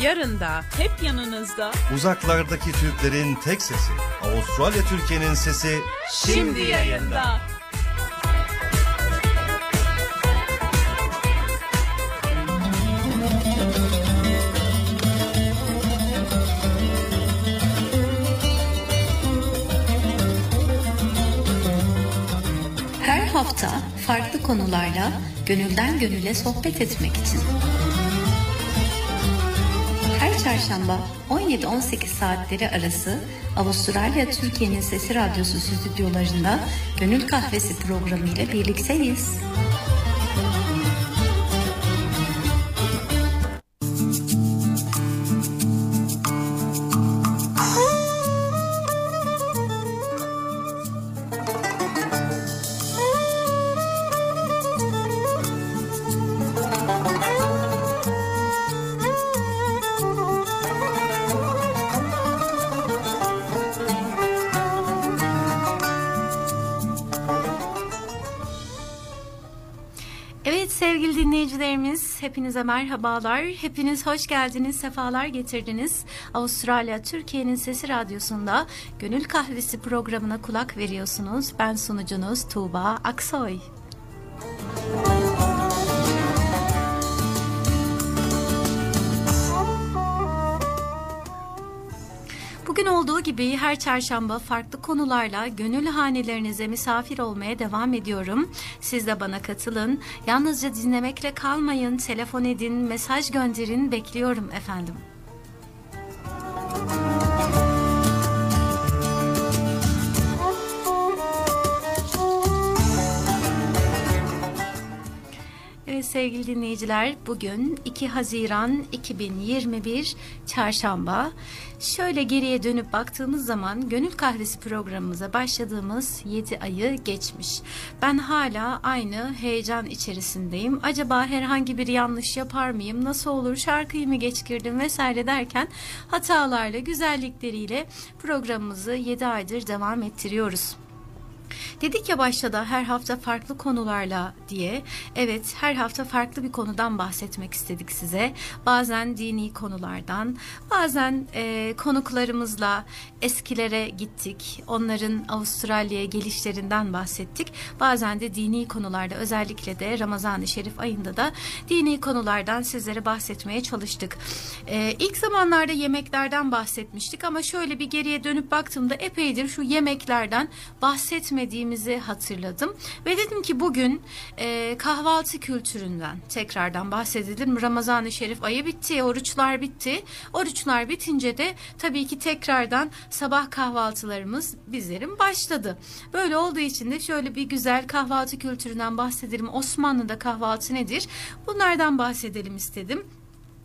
yarın da hep yanınızda. Uzaklardaki Türklerin tek sesi. Avustralya Türkiye'nin sesi Şimdi yayında. Her hafta farklı konularla gönülden gönüle sohbet etmek için. Çarşamba 17-18 saatleri arası Avustralya Türkiye'nin Sesi Radyosu stüdyolarında Gönül Kahvesi programı ile birlikteyiz. Evet hepinize merhabalar. Hepiniz hoş geldiniz, sefalar getirdiniz. Avustralya Türkiye'nin Sesi Radyosu'nda Gönül Kahvesi programına kulak veriyorsunuz. Ben sunucunuz Tuğba Aksoy. Bugün olduğu gibi her çarşamba farklı konularla gönül hanelerinize misafir olmaya devam ediyorum. Siz de bana katılın. Yalnızca dinlemekle kalmayın. Telefon edin, mesaj gönderin. Bekliyorum efendim. Evet sevgili dinleyiciler bugün 2 Haziran 2021 Çarşamba. Şöyle geriye dönüp baktığımız zaman Gönül Kahvesi programımıza başladığımız 7 ayı geçmiş. Ben hala aynı heyecan içerisindeyim. Acaba herhangi bir yanlış yapar mıyım? Nasıl olur? Şarkıyı mı geç girdim vesaire derken hatalarla, güzellikleriyle programımızı 7 aydır devam ettiriyoruz. Dedik ya başta da her hafta farklı konularla diye. Evet her hafta farklı bir konudan bahsetmek istedik size. Bazen dini konulardan, bazen e, konuklarımızla eskilere gittik. Onların Avustralya'ya gelişlerinden bahsettik. Bazen de dini konularda özellikle de Ramazan-ı Şerif ayında da dini konulardan sizlere bahsetmeye çalıştık. E, ilk zamanlarda yemeklerden bahsetmiştik ama şöyle bir geriye dönüp baktığımda epeydir şu yemeklerden bahsetmediğimizi hatırladım ve dedim ki bugün e, kahvaltı kültüründen tekrardan bahsedelim. Ramazan-ı Şerif ayı bitti, oruçlar bitti. Oruçlar bitince de tabii ki tekrardan sabah kahvaltılarımız bizlerin başladı. Böyle olduğu için de şöyle bir güzel kahvaltı kültüründen bahsedelim. Osmanlı'da kahvaltı nedir? Bunlardan bahsedelim istedim.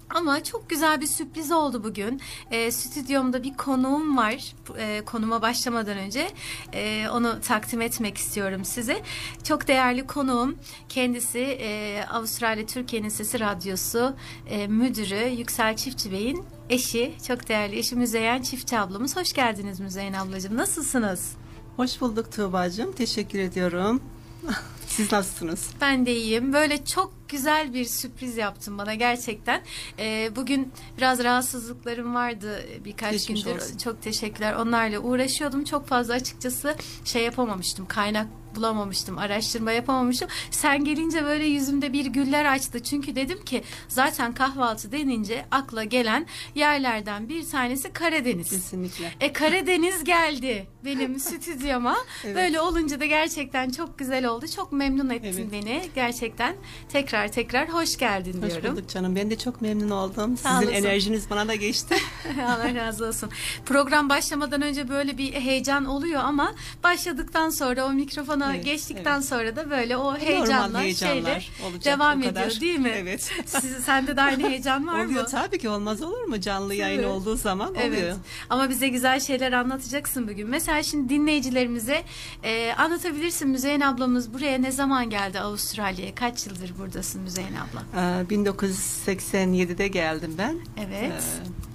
Ama çok güzel bir sürpriz oldu bugün. E, stüdyomda bir konuğum var. E, konuma başlamadan önce e, onu takdim etmek istiyorum size. Çok değerli konuğum. Kendisi e, Avustralya Türkiye'nin Sesi Radyosu e, müdürü Yüksel Çiftçi Bey'in eşi. Çok değerli eşi Müzeyyen Çiftçi ablamız. Hoş geldiniz Müzeyyen ablacığım. Nasılsınız? Hoş bulduk Tuğba'cığım. Teşekkür ediyorum. Siz nasılsınız? Ben de iyiyim. Böyle çok güzel bir sürpriz yaptın bana gerçekten. Ee, bugün biraz rahatsızlıklarım vardı birkaç Geçmiş gündür. olsun. Çok teşekkürler. Onlarla uğraşıyordum. Çok fazla açıkçası şey yapamamıştım. Kaynak bulamamıştım. Araştırma yapamamıştım. Sen gelince böyle yüzümde bir güller açtı. Çünkü dedim ki zaten kahvaltı denince akla gelen yerlerden bir tanesi Karadeniz. Kesinlikle. E Karadeniz geldi benim stüdyoma. Evet. Böyle olunca da gerçekten çok güzel oldu. Çok memnun ettin Evet. beni. Gerçekten tekrar tekrar hoş geldin Hoş diyorum. bulduk canım. Ben de çok memnun oldum. Sağ Sizin olasın. enerjiniz bana da geçti. Allah razı olsun. Program başlamadan önce böyle bir heyecan oluyor ama başladıktan sonra o mikrofona Evet, geçtikten evet. sonra da böyle o heyecanla heyecanlar şeyler olacak, devam ediyor değil mi? Evet. Siz, sende de aynı heyecan var oluyor mı? tabii ki olmaz olur mu? Canlı yayın Tabii. olduğu zaman Evet. oluyor. Ama bize güzel şeyler anlatacaksın bugün. Mesela şimdi dinleyicilerimize e, anlatabilirsin Müzeyyen ablamız buraya ne zaman geldi Avustralya'ya? Kaç yıldır buradasın Müzeyyen abla? Ee, 1987'de geldim ben. Evet.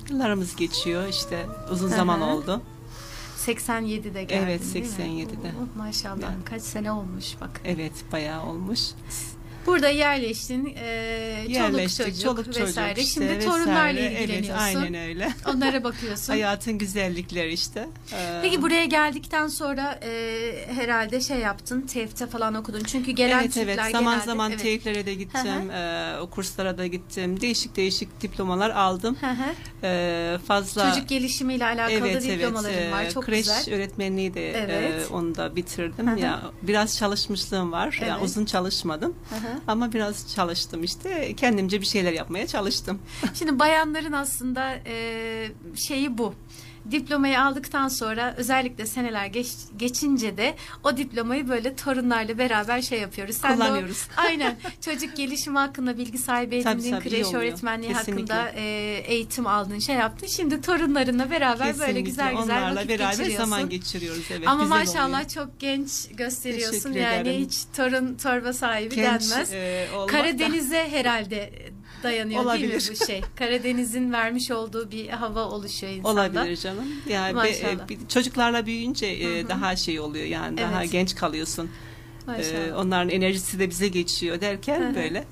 Ee, yıllarımız geçiyor işte uzun Hı zaman oldu. 87'de geldin Evet, değil mi? 87'de. Oh, maşallah Yani. kaç sene olmuş bak. Evet bayağı olmuş. Burada yerleştin, e, Yerleştik, çoluk çocuk, çoluk çocuk vesaire. işte, Şimdi vesaire. torunlarla Evet, ilgileniyorsun. aynen öyle. Onlara bakıyorsun. Hayatın güzellikleri işte. Ee, Peki buraya geldikten sonra e, herhalde şey yaptın, TEF'te falan okudun. Çünkü gelen evet evet zaman genelde, zaman evet. teyiflere de gittim, e, o kurslara da gittim. Değişik değişik diplomalar aldım. E, fazla Çocuk gelişimiyle alakalı evet diplomaların evet var. e, Çok kreş güzel. öğretmenliği de Evet. e, onu da bitirdim. Ya biraz çalışmışlığım var. Evet. Yani uzun çalışmadım. Hı hı. Ama biraz çalıştım işte. Kendimce bir şeyler yapmaya çalıştım. Şimdi bayanların aslında e, şeyi bu. Diplomayı aldıktan sonra özellikle seneler geç, geçince de o diplomayı böyle torunlarla beraber şey yapıyoruz. Sen de o- Kullanıyoruz. aynen. Çocuk gelişimi hakkında bilgi sahibi edindin. tabii, kreş öğretmenliği Kesinlikle. hakkında e, eğitim aldın, şey yaptın. Şimdi torunlarına beraber böyle Kesinlikle. güzel güzel Onlarla vakit beraber geçiriyorsun. zaman geçiriyoruz. Evet, Ama maşallah oluyor. çok genç gösteriyorsun. Teşekkür Yani ederim. hiç torun torba sahibi Genç, denmez. e, Karadenize herhalde dayanıyor değil Olabilir. mi bu şey? Karadeniz'in vermiş olduğu bir hava oluşuyor insanda. Olabilir canım. Yani be- Maşallah. e, bir- çocuklarla büyüyünce e, daha şey oluyor yani daha Evet. genç kalıyorsun. Maşallah. E, onların enerjisi de bize geçiyor derken Hı hı. böyle.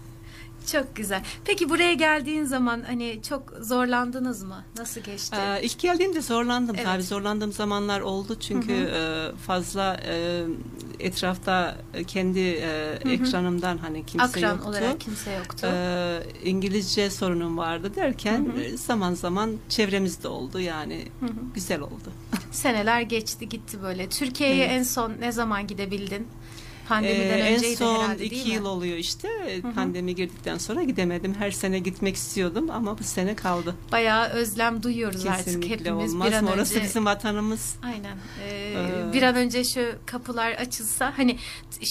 Çok güzel. Peki buraya geldiğin zaman hani çok zorlandınız mı? Nasıl geçti? Ee, ilk geldiğimde zorlandım Evet. tabii zorlandığım zamanlar oldu çünkü e, fazla e, etrafta e, kendi e, ekranımdan hani kimse Akran yoktu. olarak kimse yoktu. Ee, İngilizce sorunum vardı derken e, zaman zaman çevremizde oldu yani güzel oldu. Seneler geçti gitti böyle. Türkiye'ye Evet. en son ne zaman gidebildin? Pandemiden Ee, en önceydi son herhalde iki değil mi? yıl oluyor işte pandemi girdikten sonra gidemedim. Her sene gitmek istiyordum ama bu sene kaldı. Bayağı özlem duyuyoruz artık Kesinlikle hepimiz olmaz bir an? Orası önce. bizim vatanımız. Aynen. Ee, Ee, bir an önce şu kapılar açılsa hani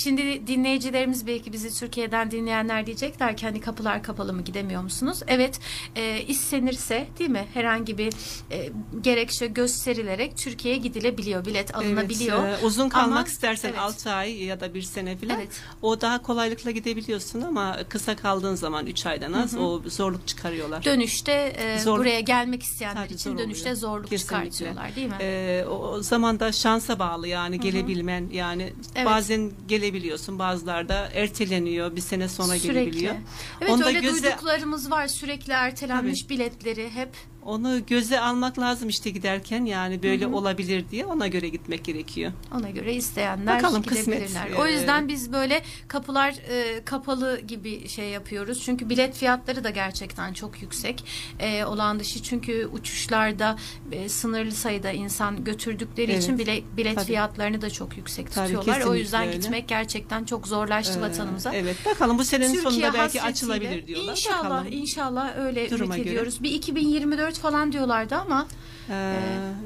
şimdi dinleyicilerimiz belki bizi Türkiye'den dinleyenler diyecekler ki hani kapılar kapalı mı gidemiyor musunuz? Evet e, istenirse değil mi? Herhangi bir e, gerekçe gösterilerek Türkiye'ye gidilebiliyor. Bilet alınabiliyor. Evet, e, uzun kalmak Ama- istersen evet. 6 ay ya da bir sene falan Evet. o daha kolaylıkla gidebiliyorsun ama kısa kaldığın zaman 3 aydan az o zorluk çıkarıyorlar. Dönüşte e, Zor- buraya gelmek isteyenler Tabii için zor dönüşte oluyor. zorluk Kesinlikle. çıkartıyorlar değil mi? Ee, o, zaman da şansa bağlı yani gelebilmen yani Evet. bazen gelebiliyorsun bazıları da erteleniyor bir sene sonra gelebiliyor. Evet Onu öyle göze- duyduklarımız var sürekli ertelenmiş biletleri hep. Onu göze almak lazım işte giderken yani böyle olabilir diye ona göre gitmek gerekiyor. Ona göre isteyenler Bakalım, gidebilirler. kısmet. O yüzden biz böyle kapılar e, kapalı gibi şey yapıyoruz. Çünkü bilet fiyatları da gerçekten çok yüksek. E, olan dışı çünkü uçuşlarda e, sınırlı sayıda insan götürdükleri Evet. için bile bilet Tabii. fiyatlarını da çok yüksek Tabii, tutuyorlar. O kesinlikle yüzden öyle. gitmek gerçekten çok zorlaştı Ee, vatanımıza. Evet bakalım bu senenin Türkiye sonunda belki açılabilir diyorlar. İnşallah, Bakalım. inşallah öyle Duruma ümit göre. ediyoruz. Bir 2024 falan diyorlardı ama Ee,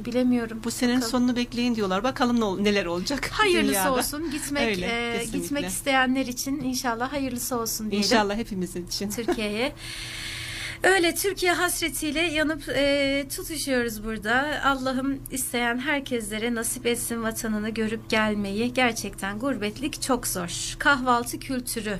e, bilemiyorum. bu senenin Bakalım. sonunu bekleyin diyorlar. Bakalım ne neler olacak Hayırlısı dünyada. olsun. Gitmek Öyle, e, gitmek isteyenler için inşallah hayırlısı olsun diyelim. İnşallah hepimizin için. Türkiye'ye. Öyle Türkiye hasretiyle yanıp e, tutuşuyoruz burada. Allah'ım isteyen herkeslere nasip etsin vatanını görüp gelmeyi. Gerçekten gurbetlik çok zor. Kahvaltı kültürü.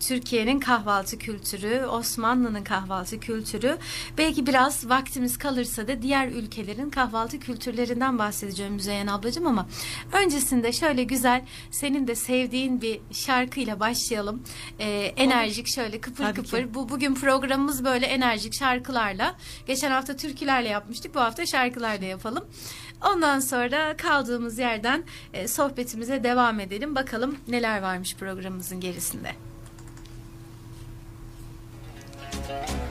Türkiye'nin kahvaltı kültürü, Osmanlı'nın kahvaltı kültürü. Belki biraz vaktimiz kalırsa da diğer ülkelerin kahvaltı kültürlerinden bahsedeceğim Müzeyyen ablacığım ama öncesinde şöyle güzel senin de sevdiğin bir şarkıyla başlayalım. Ee, enerjik şöyle kıpır Tabii kıpır. ki. Bu bugün programımız böyle enerjik şarkılarla. Geçen hafta türkülerle yapmıştık. Bu hafta şarkılarla yapalım. Ondan sonra kaldığımız yerden e, sohbetimize devam edelim. Bakalım neler varmış programımızın gerisinde. Senden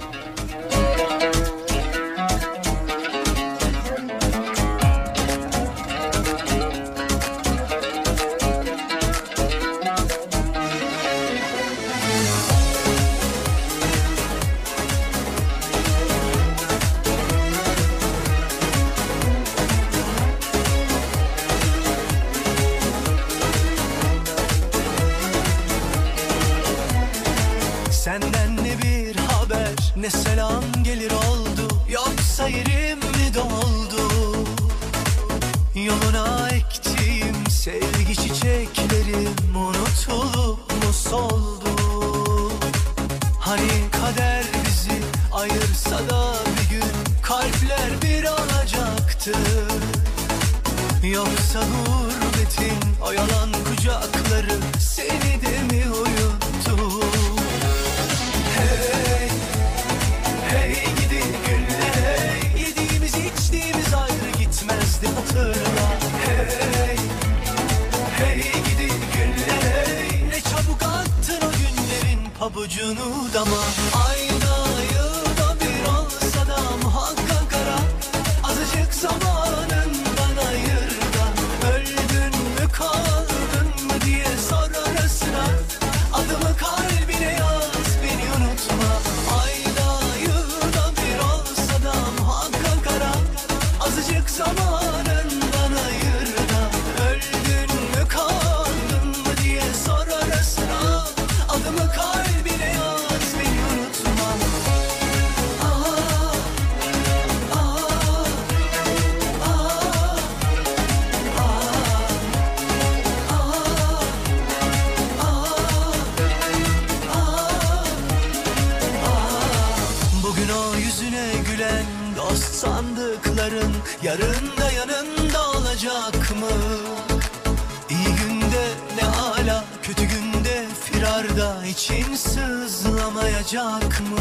sızlamayacak mı?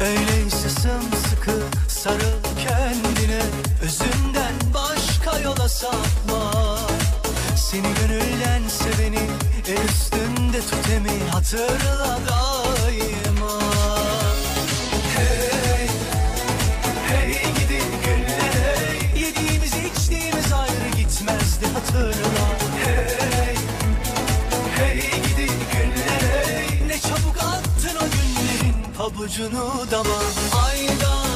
Öyleyse sımsıkı sarıl kendine. Özünden başka yola sapma. Seni gönülden seveni el üstünde tut emi hatırla daima. Hey, hey gidi günler hey Yediğimiz içtiğimiz ayrı gitmezdi hatırla pabucunu dama. Ayda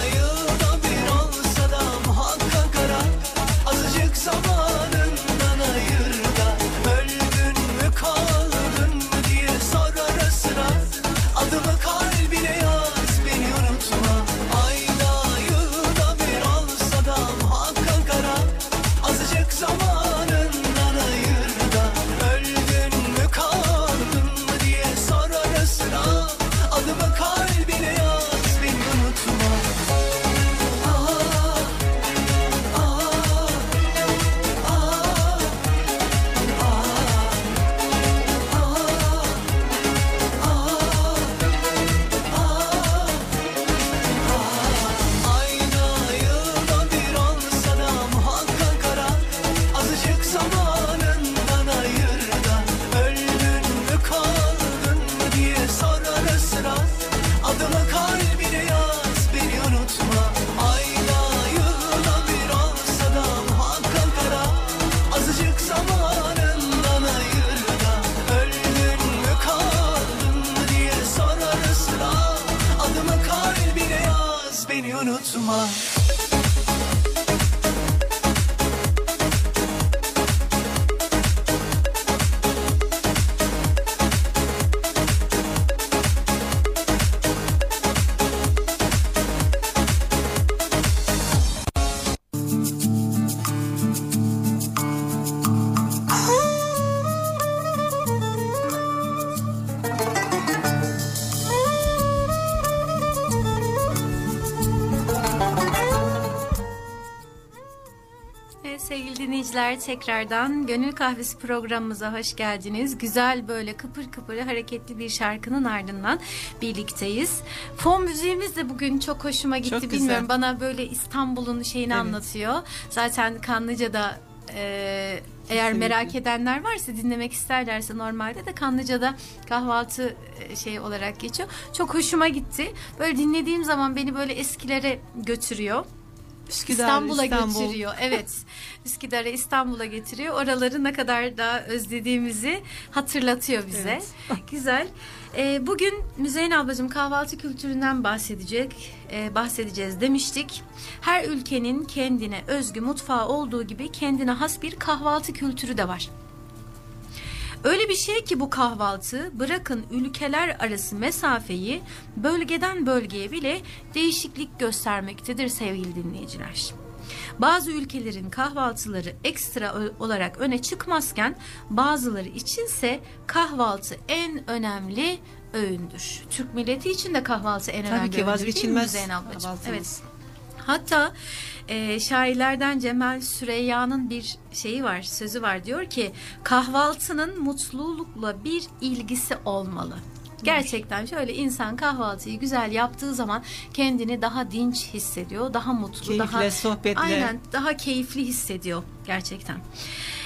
unutma tekrardan Gönül Kahvesi programımıza hoş geldiniz. Güzel böyle kıpır kıpır hareketli bir şarkının ardından birlikteyiz. Fon müziğimiz de bugün çok hoşuma gitti. Çok güzel. Bilmiyorum bana böyle İstanbul'un şeyini Evet. anlatıyor. Zaten Kanlıca'da e, eğer Kesinlikle. merak edenler varsa dinlemek isterlerse normalde de Kanlıca'da kahvaltı e, şey olarak geçiyor. Çok hoşuma gitti. Böyle dinlediğim zaman beni böyle eskilere götürüyor. İstanbul'a İstanbul. getiriyor. Evet. Üsküdar'a İstanbul'a getiriyor. Oraları ne kadar da özlediğimizi hatırlatıyor bize. Güzel. Ee, bugün Müzeyyen ablacığım kahvaltı kültüründen bahsedecek, e, bahsedeceğiz demiştik. Her ülkenin kendine özgü mutfağı olduğu gibi kendine has bir kahvaltı kültürü de var. Öyle bir şey ki bu kahvaltı bırakın ülkeler arası mesafeyi bölgeden bölgeye bile değişiklik göstermektedir sevgili dinleyiciler. Bazı ülkelerin kahvaltıları ekstra olarak öne çıkmazken bazıları içinse kahvaltı en önemli öğündür. Türk milleti için de kahvaltı en Tabii önemli ki öğündür vazgeçilmez değil mi kahvaltımız. Evet. Hatta e, şairlerden Cemal Süreyya'nın bir şeyi var, sözü var. Diyor ki kahvaltının mutlulukla bir ilgisi olmalı. Gerçekten şöyle insan kahvaltıyı güzel yaptığı zaman kendini daha dinç hissediyor, daha mutlu, Keyifle, daha sohbetle. aynen daha keyifli hissediyor. Gerçekten.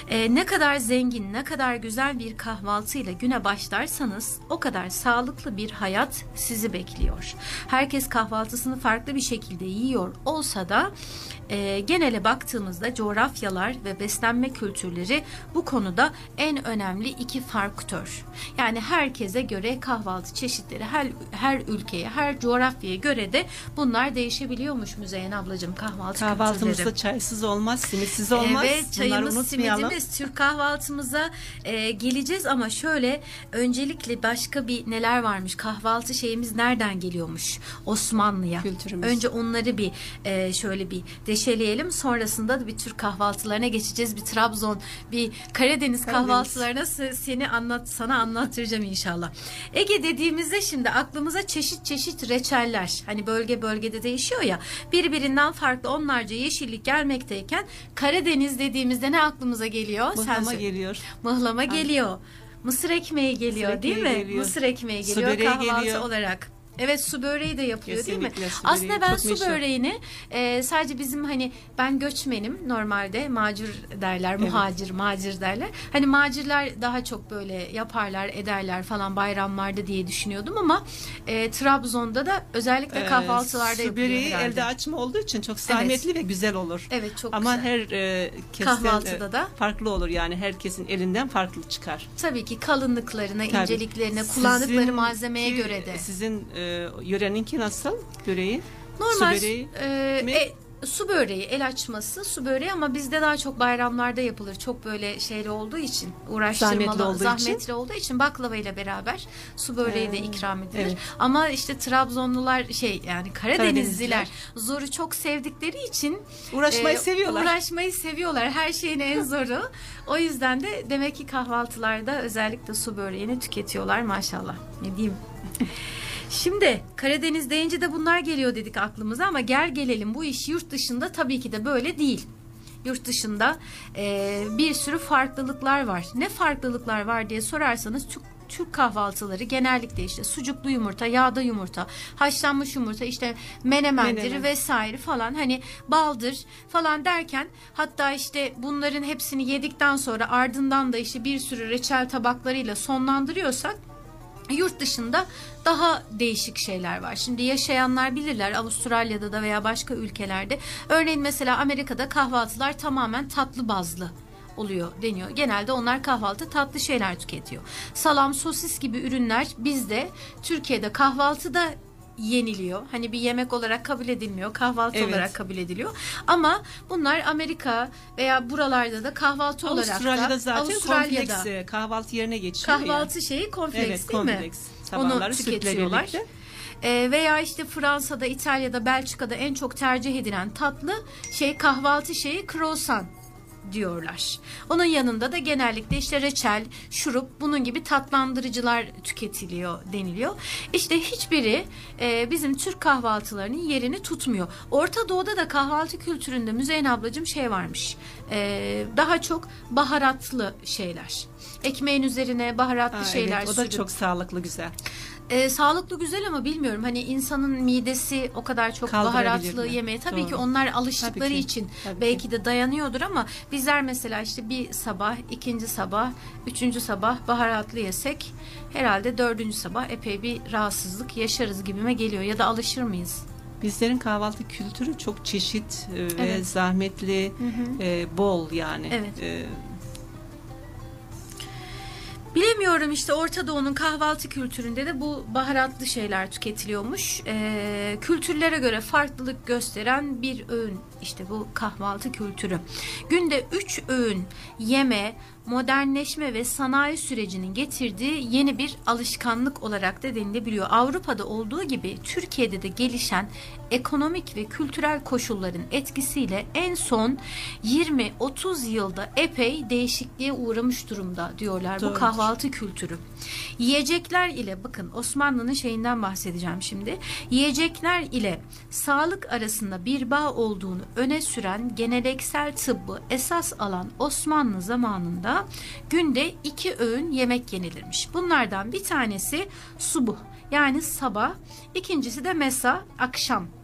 Ee, ne kadar zengin, ne kadar güzel bir kahvaltıyla güne başlarsanız o kadar sağlıklı bir hayat sizi bekliyor. Herkes kahvaltısını farklı bir şekilde yiyor olsa da e, genele baktığımızda coğrafyalar ve beslenme kültürleri bu konuda en önemli iki faktör. Yani herkese göre kahvaltı çeşitleri her, her ülkeye, her coğrafyaya göre de bunlar değişebiliyormuş Müzeyyen ablacığım kahvaltı Kahvaltımızda kültürleri. çaysız olmaz, simitsiz olmaz. Evet Çayımız simidimiz Türk kahvaltımıza e, geleceğiz ama şöyle öncelikle başka bir neler varmış kahvaltı şeyimiz nereden geliyormuş Osmanlı'ya. Kültürümüz. Önce onları bir e, şöyle bir deşeleyelim sonrasında da bir Türk kahvaltılarına geçeceğiz bir Trabzon bir Karadeniz, Karadeniz. kahvaltılarına se- seni anlat sana anlattıracağım inşallah. Ege dediğimizde şimdi aklımıza çeşit çeşit reçeller hani bölge bölgede değişiyor ya birbirinden farklı onlarca yeşillik gelmekteyken Karadeniz dediğimizde ne aklımıza geliyor? Mıhlama geliyor. Mıhlama geliyor. Mısır ekmeği geliyor Mısır değil mi? ekmeği geliyor. Mısır ekmeği Su geliyor böreği kahvaltı geliyor. olarak. Evet su böreği de yapıyor değil mi? Kesinlikle su Aslında ben su meşhur. böreğini e, sadece bizim hani ben göçmenim normalde macir derler, muhacir, macir derler. Hani macirler daha çok böyle yaparlar, ederler falan bayramlarda diye düşünüyordum ama e, Trabzon'da da özellikle Ee, kahvaltılarda su yapılıyor böreği elde açma olduğu için çok zahmetli ve güzel olur. Evet çok Ama güzel. her e, kesten, Kahvaltıda e, da. farklı olur yani herkesin elinden farklı çıkar. Tabii ki kalınlıklarına, Tabii. inceliklerine, kullandıkları malzemeye göre de. Sizin e, yöreninki nasıl böreği? Normal Su böreği e, mi? e, su böreği, el açması, su böreği ama bizde daha çok bayramlarda yapılır. Çok böyle şeyli olduğu için, uğraştırmalı, Zahmetli olduğu zahmetli için. olduğu için baklava ile beraber su böreği de Ee, ikram edilir. evet. Ama işte Trabzonlular şey yani Karadenizliler Karadenizliler. zoru çok sevdikleri için uğraşmayı e, seviyorlar. Uğraşmayı seviyorlar. Her şeyin en zoru. o yüzden de demek ki kahvaltılarda özellikle su böreğini tüketiyorlar maşallah. Ne diyeyim? Şimdi Karadeniz deyince de bunlar geliyor dedik aklımıza ama gel gelelim bu iş yurt dışında tabii ki de böyle değil. Yurt dışında e, bir sürü farklılıklar var. Ne farklılıklar var diye sorarsanız Türk, Türk kahvaltıları genellikle işte sucuklu yumurta, yağda yumurta, haşlanmış yumurta, işte menemendir Menemen. vesaire falan hani baldır falan derken hatta işte bunların hepsini yedikten sonra ardından da işte bir sürü reçel tabaklarıyla sonlandırıyorsak Yurt dışında daha değişik şeyler var. Şimdi yaşayanlar bilirler Avustralya'da da veya başka ülkelerde. Örneğin mesela Amerika'da kahvaltılar tamamen tatlı bazlı oluyor deniyor. Genelde onlar kahvaltı tatlı şeyler tüketiyor. Salam, sosis gibi ürünler bizde Türkiye'de kahvaltıda yeniliyor. Hani bir yemek olarak kabul edilmiyor. Kahvaltı Evet. olarak kabul ediliyor. Ama bunlar Amerika veya buralarda da kahvaltı olarak da Avustralya'da zaten Avustralya'da kompleks e, kahvaltı yerine geçiyor ya. kahvaltı şeyi kompleks Evet, değil mi? kompleks. Sabahları sütle tüketiyorlar. birlikte. Ee, veya işte Fransa'da, İtalya'da, Belçika'da en çok tercih edilen tatlı şey kahvaltı şeyi croissant diyorlar. Onun yanında da genellikle işte reçel, şurup bunun gibi tatlandırıcılar tüketiliyor deniliyor. İşte hiçbiri e, bizim Türk kahvaltılarının yerini tutmuyor. Orta Doğu'da da kahvaltı kültüründe Müzeyyen ablacığım şey varmış. E, daha çok baharatlı şeyler. Ekmeğin üzerine baharatlı Ha, şeyler evet, o da sürüp- çok sağlıklı güzel. E, sağlıklı güzel ama bilmiyorum hani insanın midesi o kadar çok baharatlı mi? yemeğe tabii Doğru. ki onlar alıştıkları Tabii ki, için tabii ki. belki de dayanıyordur ama bizler mesela işte bir sabah, ikinci sabah, üçüncü sabah baharatlı yesek herhalde dördüncü sabah epey bir rahatsızlık yaşarız gibime geliyor ya da alışır mıyız? Bizlerin kahvaltı kültürü çok çeşit e, ve Evet. zahmetli, e, bol yani. Evet. E, Bilemiyorum işte Orta Doğu'nun kahvaltı kültüründe de bu baharatlı şeyler tüketiliyormuş. Ee, kültürlere göre farklılık gösteren bir öğün işte bu kahvaltı kültürü. Günde 3 öğün yeme, modernleşme ve sanayi sürecinin getirdiği yeni bir alışkanlık olarak da denilebiliyor. Avrupa'da olduğu gibi Türkiye'de de gelişen ekonomik ve kültürel koşulların etkisiyle en son 20-30 yılda epey değişikliğe uğramış durumda diyorlar bu Doğrudur. kahvaltı kültürü. Yiyecekler ile bakın Osmanlı'nın şeyinden bahsedeceğim şimdi. Yiyecekler ile sağlık arasında bir bağ olduğunu öne süren geleneksel tıbbı esas alan Osmanlı zamanında günde iki öğün yemek yenilirmiş. Bunlardan bir tanesi subuh yani sabah, ikincisi de mesa akşam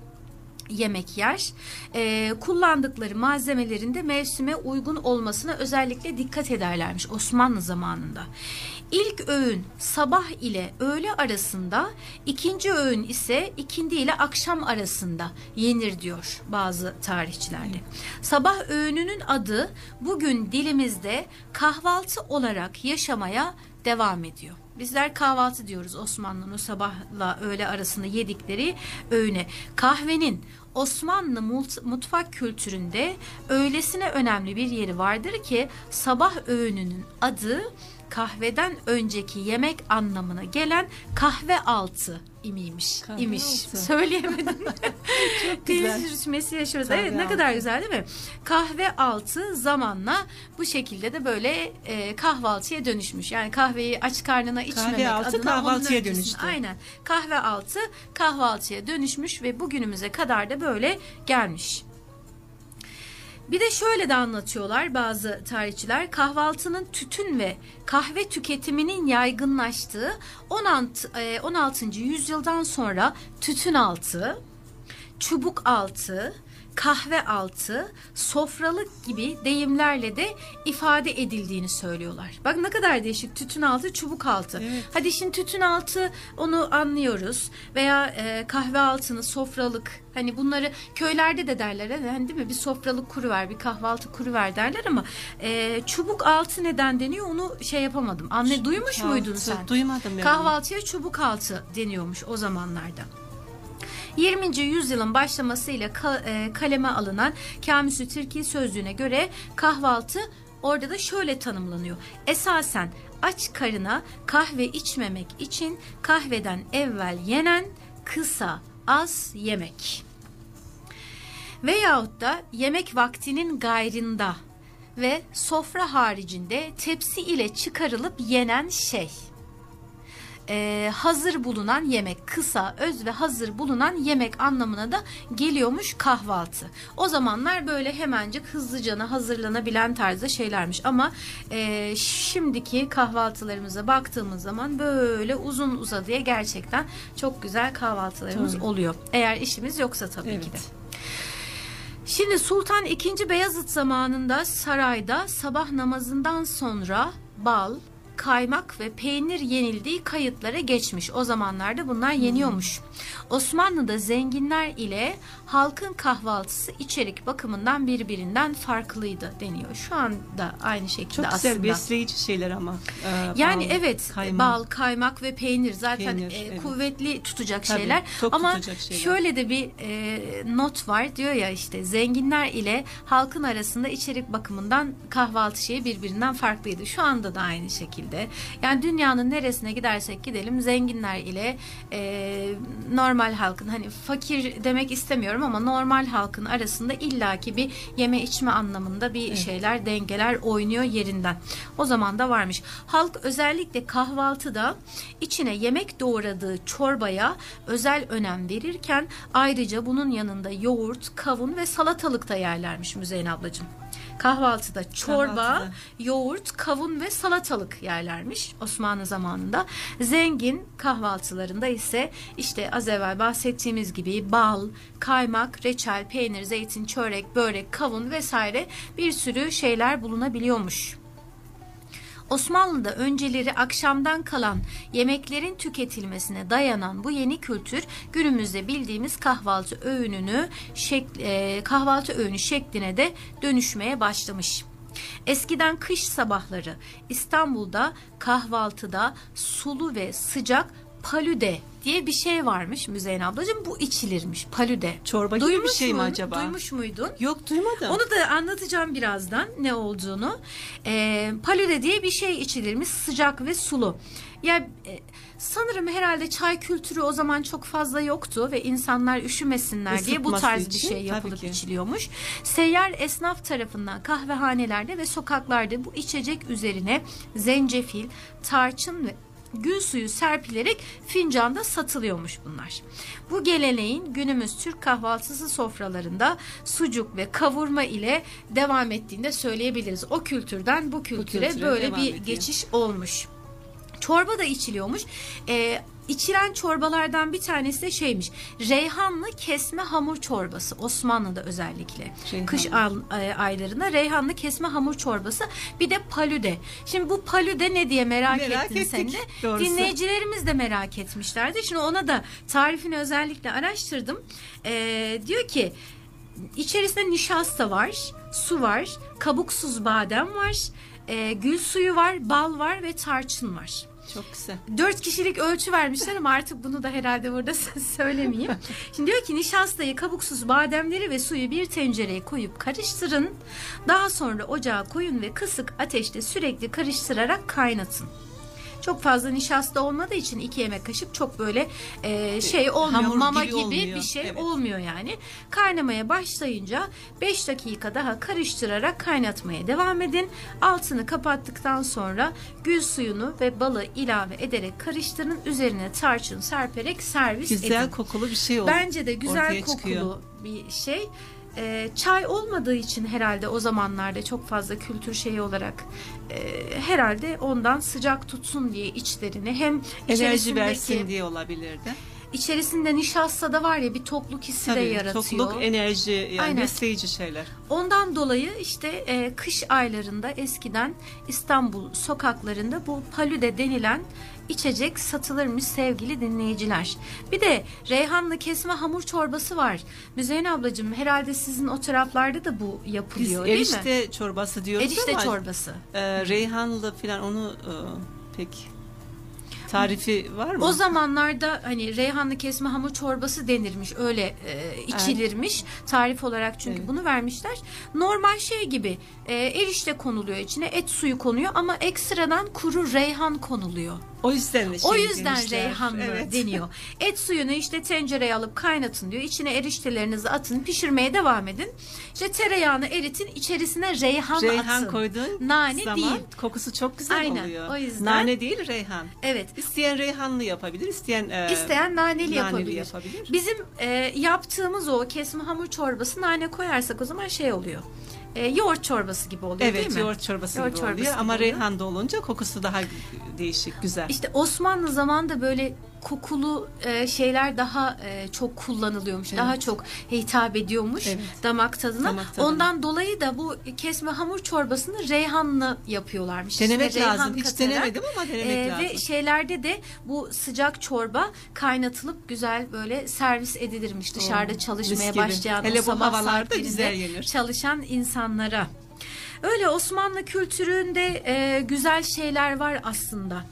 yemek yer. Ee, kullandıkları malzemelerin de mevsime uygun olmasına özellikle dikkat ederlermiş Osmanlı zamanında. İlk öğün sabah ile öğle arasında, ikinci öğün ise ikindi ile akşam arasında yenir diyor bazı tarihçilerde. Sabah öğününün adı bugün dilimizde kahvaltı olarak yaşamaya devam ediyor. Bizler kahvaltı diyoruz Osmanlı'nın sabahla öğle arasında yedikleri öğüne. Kahvenin Osmanlı mutfak kültüründe öylesine önemli bir yeri vardır ki sabah öğününün adı kahveden önceki yemek anlamına gelen kahve altı imiymiş. Kahve imiş. altı. Söyleyemedim. Çok güzel. Dil sürçmesi yaşıyoruz. Kahve evet ne kadar güzel değil mi? Kahve altı zamanla bu şekilde de böyle e, kahvaltıya dönüşmüş. Yani kahveyi aç karnına içmemek altı adına kahvaltıya dönüştü. Aynen. Kahve altı kahvaltıya dönüşmüş ve bugünümüze kadar da böyle gelmiş. Bir de şöyle de anlatıyorlar bazı tarihçiler kahvaltının tütün ve kahve tüketiminin yaygınlaştığı 16, e, 16. yüzyıldan sonra tütün altı, çubuk altı, kahve altı, sofralık gibi deyimlerle de ifade edildiğini söylüyorlar. Bak ne kadar değişik tütün altı, çubuk altı. Evet. Hadi şimdi tütün altı onu anlıyoruz veya e, kahve altını, sofralık hani bunları köylerde de derler hani değil mi bir sofralık kuru ver, bir kahvaltı kuru ver derler ama e, çubuk altı neden deniyor onu şey yapamadım. Anne duymuş muydun Altı, sen? Duymadım yani. Kahvaltıya çubuk altı deniyormuş o zamanlarda. 20. yüzyılın başlamasıyla e, kaleme alınan Kamüsü Türkiye sözlüğüne göre kahvaltı orada da şöyle tanımlanıyor. Esasen aç karına kahve içmemek için kahveden evvel yenen kısa az yemek. Veyahut da yemek vaktinin gayrında ve sofra haricinde tepsi ile çıkarılıp yenen şey e, hazır bulunan yemek kısa öz ve hazır bulunan yemek anlamına da geliyormuş kahvaltı. O zamanlar böyle hemencik hızlıcana hazırlanabilen tarzda şeylermiş ama e, şimdiki kahvaltılarımıza baktığımız zaman böyle uzun uzadıya gerçekten çok güzel kahvaltılarımız Tabii. oluyor. Eğer işimiz yoksa tabii ki de. Evet. Şimdi Sultan II. Beyazıt zamanında sarayda sabah namazından sonra bal, kaymak ve peynir yenildiği kayıtlara geçmiş. O zamanlarda bunlar yeniyormuş. Osmanlı'da zenginler ile halkın kahvaltısı içerik bakımından birbirinden farklıydı deniyor. Şu anda aynı şekilde Çok aslında. güzel besleyici şeyler ama. Ee, Yani bal, evet kaymak. bal, kaymak ve peynir zaten Peynir, e, evet. kuvvetli tutacak Tabii, şeyler. Ama tutacak şeyler. şöyle de bir e, not var diyor ya işte zenginler ile halkın arasında içerik bakımından kahvaltı şeyi birbirinden farklıydı. Şu anda da aynı şekilde. Yani dünyanın neresine gidersek gidelim zenginler ile e, normal halkın hani fakir demek istemiyorum ama normal halkın arasında illaki bir yeme içme anlamında bir şeyler dengeler oynuyor yerinden. O zaman da varmış. Halk özellikle kahvaltıda içine yemek doğradığı çorbaya özel önem verirken ayrıca bunun yanında yoğurt, kavun ve salatalık da yerlermiş Müzeyyen ablacığım. Kahvaltıda çorba, Kahvaltıda. yoğurt, kavun ve salatalık yerlermiş Osmanlı zamanında. Zengin kahvaltılarında ise işte az evvel bahsettiğimiz gibi bal, kaymak, reçel, peynir, zeytin, çörek, börek, kavun vesaire bir sürü şeyler bulunabiliyormuş. Osmanlı'da önceleri akşamdan kalan yemeklerin tüketilmesine dayanan bu yeni kültür günümüzde bildiğimiz kahvaltı öğününü şek- e, kahvaltı öğünü şekline de dönüşmeye başlamış. Eskiden kış sabahları İstanbul'da kahvaltıda sulu ve sıcak palüde diye bir şey varmış Müzeyyen ablacığım. Bu içilirmiş palüde. Çorba gibi bir şey mi acaba? Duymuş muydun? Yok duymadım. Onu da anlatacağım birazdan ne olduğunu. Ee, palüde diye bir şey içilirmiş sıcak ve sulu. Ya e, sanırım herhalde çay kültürü o zaman çok fazla yoktu ve insanlar üşümesinler diye bu Isıtması tarz bir için, şey tabii yapılıp ki. içiliyormuş. Seyyar esnaf tarafından kahvehanelerde ve sokaklarda bu içecek üzerine zencefil, tarçın ve gül suyu serpilerek fincanda satılıyormuş bunlar. Bu geleneğin günümüz Türk kahvaltısı sofralarında sucuk ve kavurma ile devam ettiğini de söyleyebiliriz. O kültürden bu kültüre kültüre böyle bir ediyor. geçiş olmuş. Çorba da içiliyormuş. Ee, içilen çorbalardan bir tanesi de şeymiş. Reyhanlı kesme hamur çorbası. Osmanlı'da özellikle. Reyhanlı. Kış e, aylarında reyhanlı kesme hamur çorbası. Bir de palüde. Şimdi bu palüde ne diye merak, Merak ettin sen de. doğrusu. Dinleyicilerimiz de merak etmişlerdi. Şimdi ona da tarifini özellikle araştırdım. Ee, diyor ki içerisinde nişasta var, su var, kabuksuz badem var, e, gül suyu var, bal var ve tarçın var. Çok güzel. Dört kişilik ölçü vermişler ama artık bunu da herhalde burada söylemeyeyim. Şimdi diyor ki nişastayı, kabuksuz bademleri ve suyu bir tencereye koyup karıştırın. Daha sonra ocağa koyun ve kısık ateşte sürekli karıştırarak kaynatın. Çok fazla nişasta olmadığı için iki yemek kaşık çok böyle e, şey olmuyor. Hamur Mama gibi gibi, olmuyor. bir şey Evet. olmuyor yani. Kaynamaya başlayınca 5 dakika daha karıştırarak kaynatmaya devam edin. Altını kapattıktan sonra gül suyunu ve balı ilave ederek karıştırın. Üzerine tarçın serperek servis Güzel edin. kokulu bir şey oldu. Bence de güzel kokulu çıkıyor. bir şey. Ee, çay olmadığı için herhalde o zamanlarda çok fazla kültür şeyi olarak e, herhalde ondan sıcak tutsun diye içlerini hem Enerji versin diye olabilirdi. içerisinde nişasta da var ya bir tokluk hissi de Tabii yaratıyor. tokluk, enerji yani Aynen. besleyici şeyler. Ondan dolayı işte e, kış aylarında eskiden İstanbul sokaklarında bu palüde denilen içecek satılırmış sevgili dinleyiciler. Bir de reyhanlı kesme hamur çorbası var. Müzeyyen ablacığım herhalde sizin o taraflarda da bu Biz yapılıyor değil mi? erişte çorbası diyoruz Erişte ama çorbası. e, reyhanlı falan onu e, pek tarifi var mı? O zamanlarda hani reyhanlı kesme hamur çorbası denirmiş. Öyle e, içilirmiş. Tarif olarak çünkü Evet. bunu vermişler. Normal şey gibi e, erişte konuluyor içine. Et suyu konuyor ama ekstradan kuru reyhan konuluyor. O yüzden de şey o yüzden demişler. reyhanlı Evet. deniyor. Et suyunu işte tencereye alıp kaynatın diyor. İçine eriştelerinizi atın, pişirmeye devam edin. İşte tereyağını eritin, içerisine reyhan, Reyhan atın. koyduğun Nane zaman değil. kokusu çok güzel Aynen, oluyor. o yüzden- Nane değil reyhan. Evet. İsteyen reyhanlı yapabilir, isteyen e, İsteyen naneli, yapabilir. yapabilir. Bizim e, yaptığımız o kesme hamur çorbası nane koyarsak o zaman şey oluyor. E, yoğurt çorbası gibi oluyor değil Evet, mi? yoğurt çorbası Yoğurt gibi çorbası oluyor gibi ama oluyor. reyhan da olunca kokusu daha değişik, güzel. İşte Osmanlı zamanında böyle kokulu e, şeyler daha e, çok kullanılıyormuş. Evet. Daha çok hitap ediyormuş Evet. damak tadına. Damak tadına. Ondan dolayı da bu kesme hamur çorbasını reyhanlı yapıyorlarmış. Denemek reyhan lazım. Hiç katarak. denemedim ama denemek Ee, lazım. Ve şeylerde de bu sıcak çorba kaynatılıp güzel böyle servis edilirmiş dışarıda Oo, çalışmaya başlayan Hele bu sabah havalarda güzel yenir. çalışan insanlara. Öyle Osmanlı kültüründe e, güzel şeyler var aslında.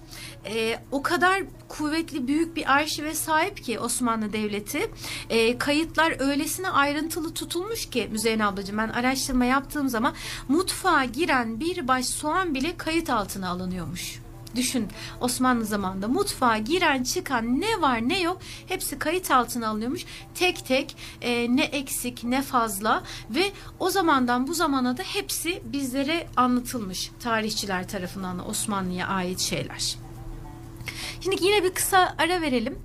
E, o kadar kuvvetli büyük bir arşive sahip ki Osmanlı Devleti. E, kayıtlar öylesine ayrıntılı tutulmuş ki Müzeyyen ablacığım ben araştırma yaptığım zaman mutfağa giren bir baş soğan bile kayıt altına alınıyormuş. Düşün Osmanlı zamanında mutfağa giren çıkan ne var ne yok hepsi kayıt altına alınıyormuş. Tek tek e, ne eksik ne fazla ve o zamandan bu zamana da hepsi bizlere anlatılmış tarihçiler tarafından Osmanlı'ya ait şeyler. Şimdi yine bir kısa ara verelim.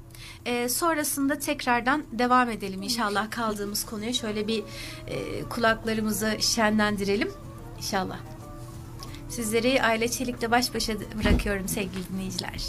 Ee, sonrasında tekrardan devam edelim inşallah kaldığımız konuya şöyle bir e, kulaklarımızı şenlendirelim inşallah. Sizleri Aile Çelik'le baş başa bırakıyorum sevgili dinleyiciler.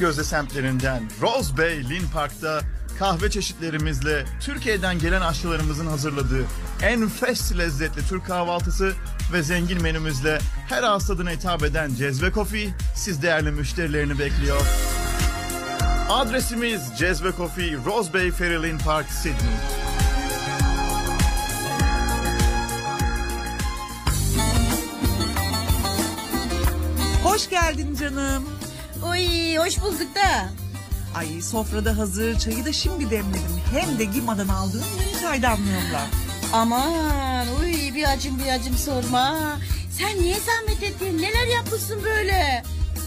Gözde semtlerinden Rose Bay Lynn Park'ta kahve çeşitlerimizle Türkiye'den gelen aşçılarımızın hazırladığı enfes lezzetli Türk kahvaltısı ve zengin menümüzle her ağız tadına hitap eden Cezve Coffee siz değerli müşterilerini bekliyor. Adresimiz Cezve Coffee, Rose Bay Ferry Lynn Park, Sydney. Hoş geldin canım. Oy hoş bulduk da. Ay sofrada hazır çayı da şimdi demledim. Hem de Gima'dan aldığım yeni çaydanlığımla. Aman uy bir acım bir acım sorma. Sen niye zahmet ettin? Neler yapmışsın böyle?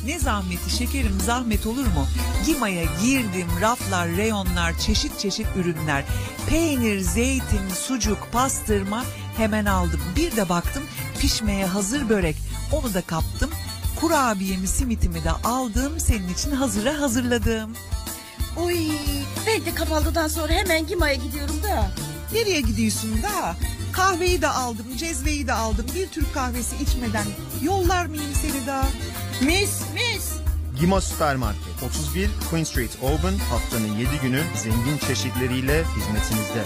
Ne zahmeti şekerim zahmet olur mu? Gima'ya girdim raflar, reyonlar, çeşit çeşit ürünler. Peynir, zeytin, sucuk, pastırma hemen aldım. Bir de baktım pişmeye hazır börek. Onu da kaptım. Kurabiyemi, simitimi de aldım. Senin için hazıra hazırladım. Uy ben de kahvaltıdan sonra hemen Gima'ya gidiyorum da. Nereye gidiyorsun da? Kahveyi de aldım, cezveyi de aldım. Bir Türk kahvesi içmeden yollar mıyım seni daha? Mis mis. Gimo Süpermarket 31 Queen Street Auburn haftanın 7 günü zengin çeşitleriyle hizmetinizde.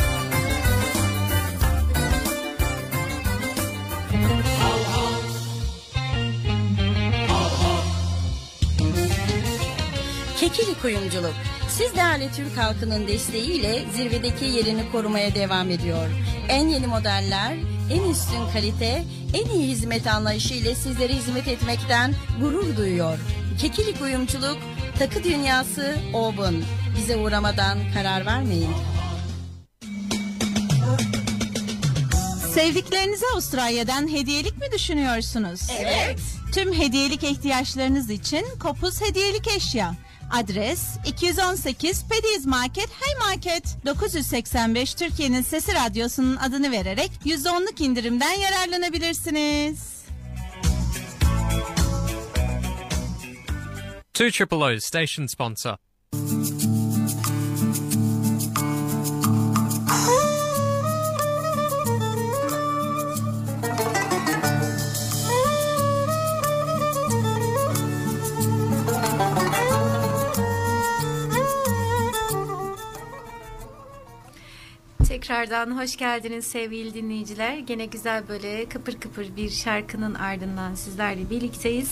Kekili kuyumculuk. Siz değerli Türk halkının desteğiyle zirvedeki yerini korumaya devam ediyor. En yeni modeller, en üstün kalite, en iyi hizmet anlayışı ile sizlere hizmet etmekten gurur duyuyor. Kekili kuyumculuk, takı dünyası Open. Bize uğramadan karar vermeyin. Sevdiklerinize Avustralya'dan hediyelik mi düşünüyorsunuz? Evet. Tüm hediyelik ihtiyaçlarınız için Kopuz Hediyelik Eşya. Adres 218 Pediz Market Hay Market 985 Türkiye'nin Sesi Radyosu'nun adını vererek %10'luk indirimden yararlanabilirsiniz. Two Triple O station sponsor. Tekrardan hoş geldiniz sevgili dinleyiciler. Gene güzel böyle kıpır kıpır bir şarkının ardından sizlerle birlikteyiz.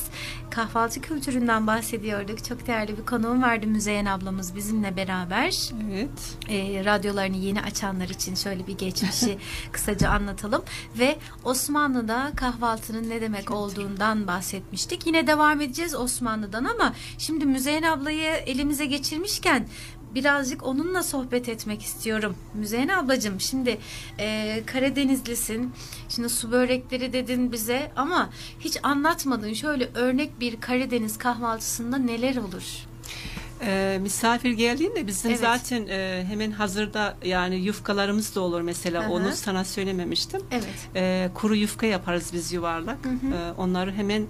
Kahvaltı kültüründen bahsediyorduk. Çok değerli bir konuğum vardı Müzeyyen ablamız bizimle beraber. Evet. E, radyolarını yeni açanlar için şöyle bir geçmişi kısaca anlatalım. Ve Osmanlı'da kahvaltının ne demek olduğundan bahsetmiştik. Yine devam edeceğiz Osmanlı'dan ama şimdi Müzeyyen ablayı elimize geçirmişken birazcık onunla sohbet etmek istiyorum. Müzeyyen ablacığım şimdi e, Karadenizlisin. Şimdi su börekleri dedin bize ama hiç anlatmadın. Şöyle örnek bir Karadeniz kahvaltısında neler olur? Ee, misafir geldiğinde bizim Evet. zaten e, hemen hazırda yani yufkalarımız da olur mesela Hı hı. onu sana söylememiştim. Evet. Ee, kuru yufka yaparız biz yuvarlak. Hı hı. Ee, onları hemen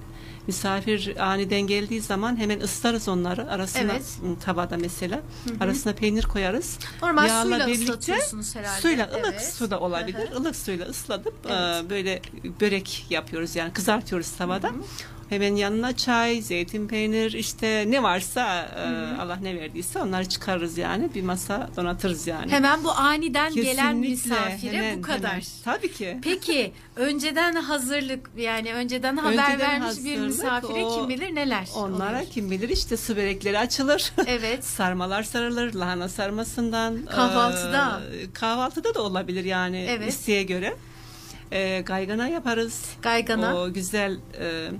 misafir aniden geldiği zaman hemen ıslarız onları arasına Evet. m, tavada mesela Hı hı. arasına peynir koyarız. Normal Yağla suyla birlikte- ıslatıyorsunuz herhalde. Suyla ılık Evet. su da olabilir. Hı hı. ılık suyla ıslatıp Evet. e, böyle börek yapıyoruz yani kızartıyoruz tavada. Hemen yanına çay, zeytin peynir işte ne varsa e. Allah ne verdiyse onları çıkarırız yani bir masa donatırız yani. Hemen bu aniden gelen Kesinlikle, misafire hemen, bu kadar. hemen. Tabii ki. Peki önceden hazırlık yani önceden haber Önceden vermiş bir hazırlık, misafire o- kim bilir neler Onlara oluyor. kim bilir işte su börekleri açılır. Evet. Sarmalar sarılır lahana sarmasından. Kahvaltıda. e, kahvaltıda da olabilir yani Evet. isteğe göre. E, gaygana yaparız. Gaygana. O güzel e,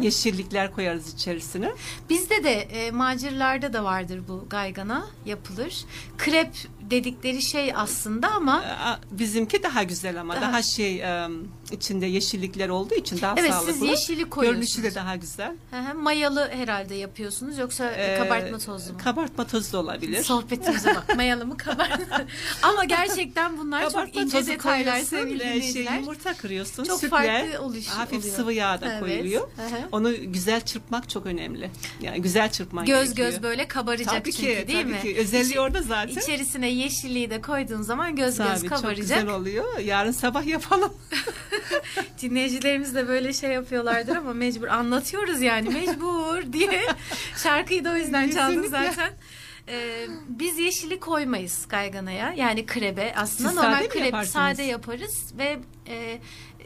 yeşillikler koyarız içerisine. Bizde de e, macirlarda da vardır bu gaygana yapılır. Krep dedikleri şey aslında ama Aa, Bizimki daha güzel ama Daha- daha, şey e, içinde yeşillikler olduğu için daha Evet, sağlıklı. siz yeşili koyuyorsunuz. Görünüşü de daha güzel. Hı hı, mayalı herhalde yapıyorsunuz yoksa Ee, kabartma tozlu mu? Kabartma tozu da olabilir. Sohbetimize bak. Mayalı mı kabartma? Ama gerçekten bunlar çok ince detaylar koyuyorsun, sevgili şey, yumurta kırıyorsun. Çok sütle, farklı oluş Hafif oluyor. sıvı yağ da Evet. koyuluyor. Hı hı. Onu güzel çırpmak çok önemli. Yani güzel çırpman Göz gerekiyor. göz böyle kabaracak Tabii çünkü ki, değil tabii mi? ki. Özelliği İçi- orada zaten. İçerisine yeşilliği de koyduğun zaman göz göz Tabii, kabaracak. çok güzel oluyor. Yarın sabah yapalım. Dinleyicilerimiz de böyle şey yapıyorlardır ama mecbur anlatıyoruz yani mecbur diye şarkıyı da o yüzden Kesinlikle. zaten. Ee, biz yeşili koymayız kayganaya yani krebe aslında Siz normal krep sade yaparız ve e,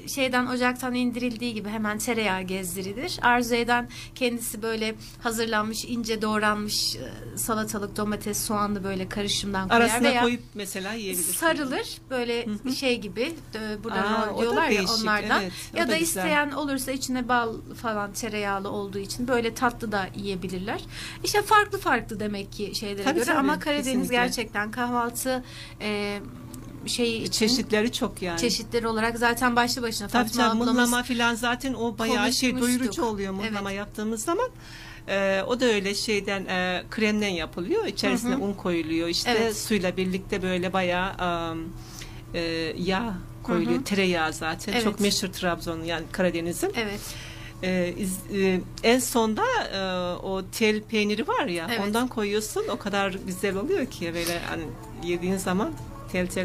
şeyden ocaktan indirildiği gibi hemen tereyağı gezdirilir. Arzu eden kendisi böyle hazırlanmış ince doğranmış e, salatalık domates soğanlı böyle karışımdan koyar Arasına veya koyup mesela yiyebilirsin. sarılır böyle şey gibi burada Aa, diyorlar ya değişik, onlardan evet, ya da da isteyen olursa içine bal falan tereyağlı olduğu için böyle tatlı da yiyebilirler. İşte farklı farklı demek ki şeylere Tabii, göre tabii, ama Karadeniz kesinlikle. gerçekten kahvaltı e, şeyi için Çeşitleri çok yani. çeşitleri olarak zaten başlı başına Tabii Fatma tabii ablamız mıhlama falan zaten o bayağı şey doyurucu oluyor mıhlama yaptığımız zaman. Ee, o da öyle şeyden e, kremden yapılıyor. İçerisine Hı hı. un koyuluyor. İşte Evet. suyla birlikte böyle bayağı e, yağ koyuluyor. Hı hı. Tereyağı zaten. Evet. Çok meşhur Trabzon'un yani Karadeniz'in. Evet. Ee, iz- e, en sonda e, o tel peyniri var ya Evet. ondan koyuyorsun o kadar güzel oluyor ki böyle hani yediğin zaman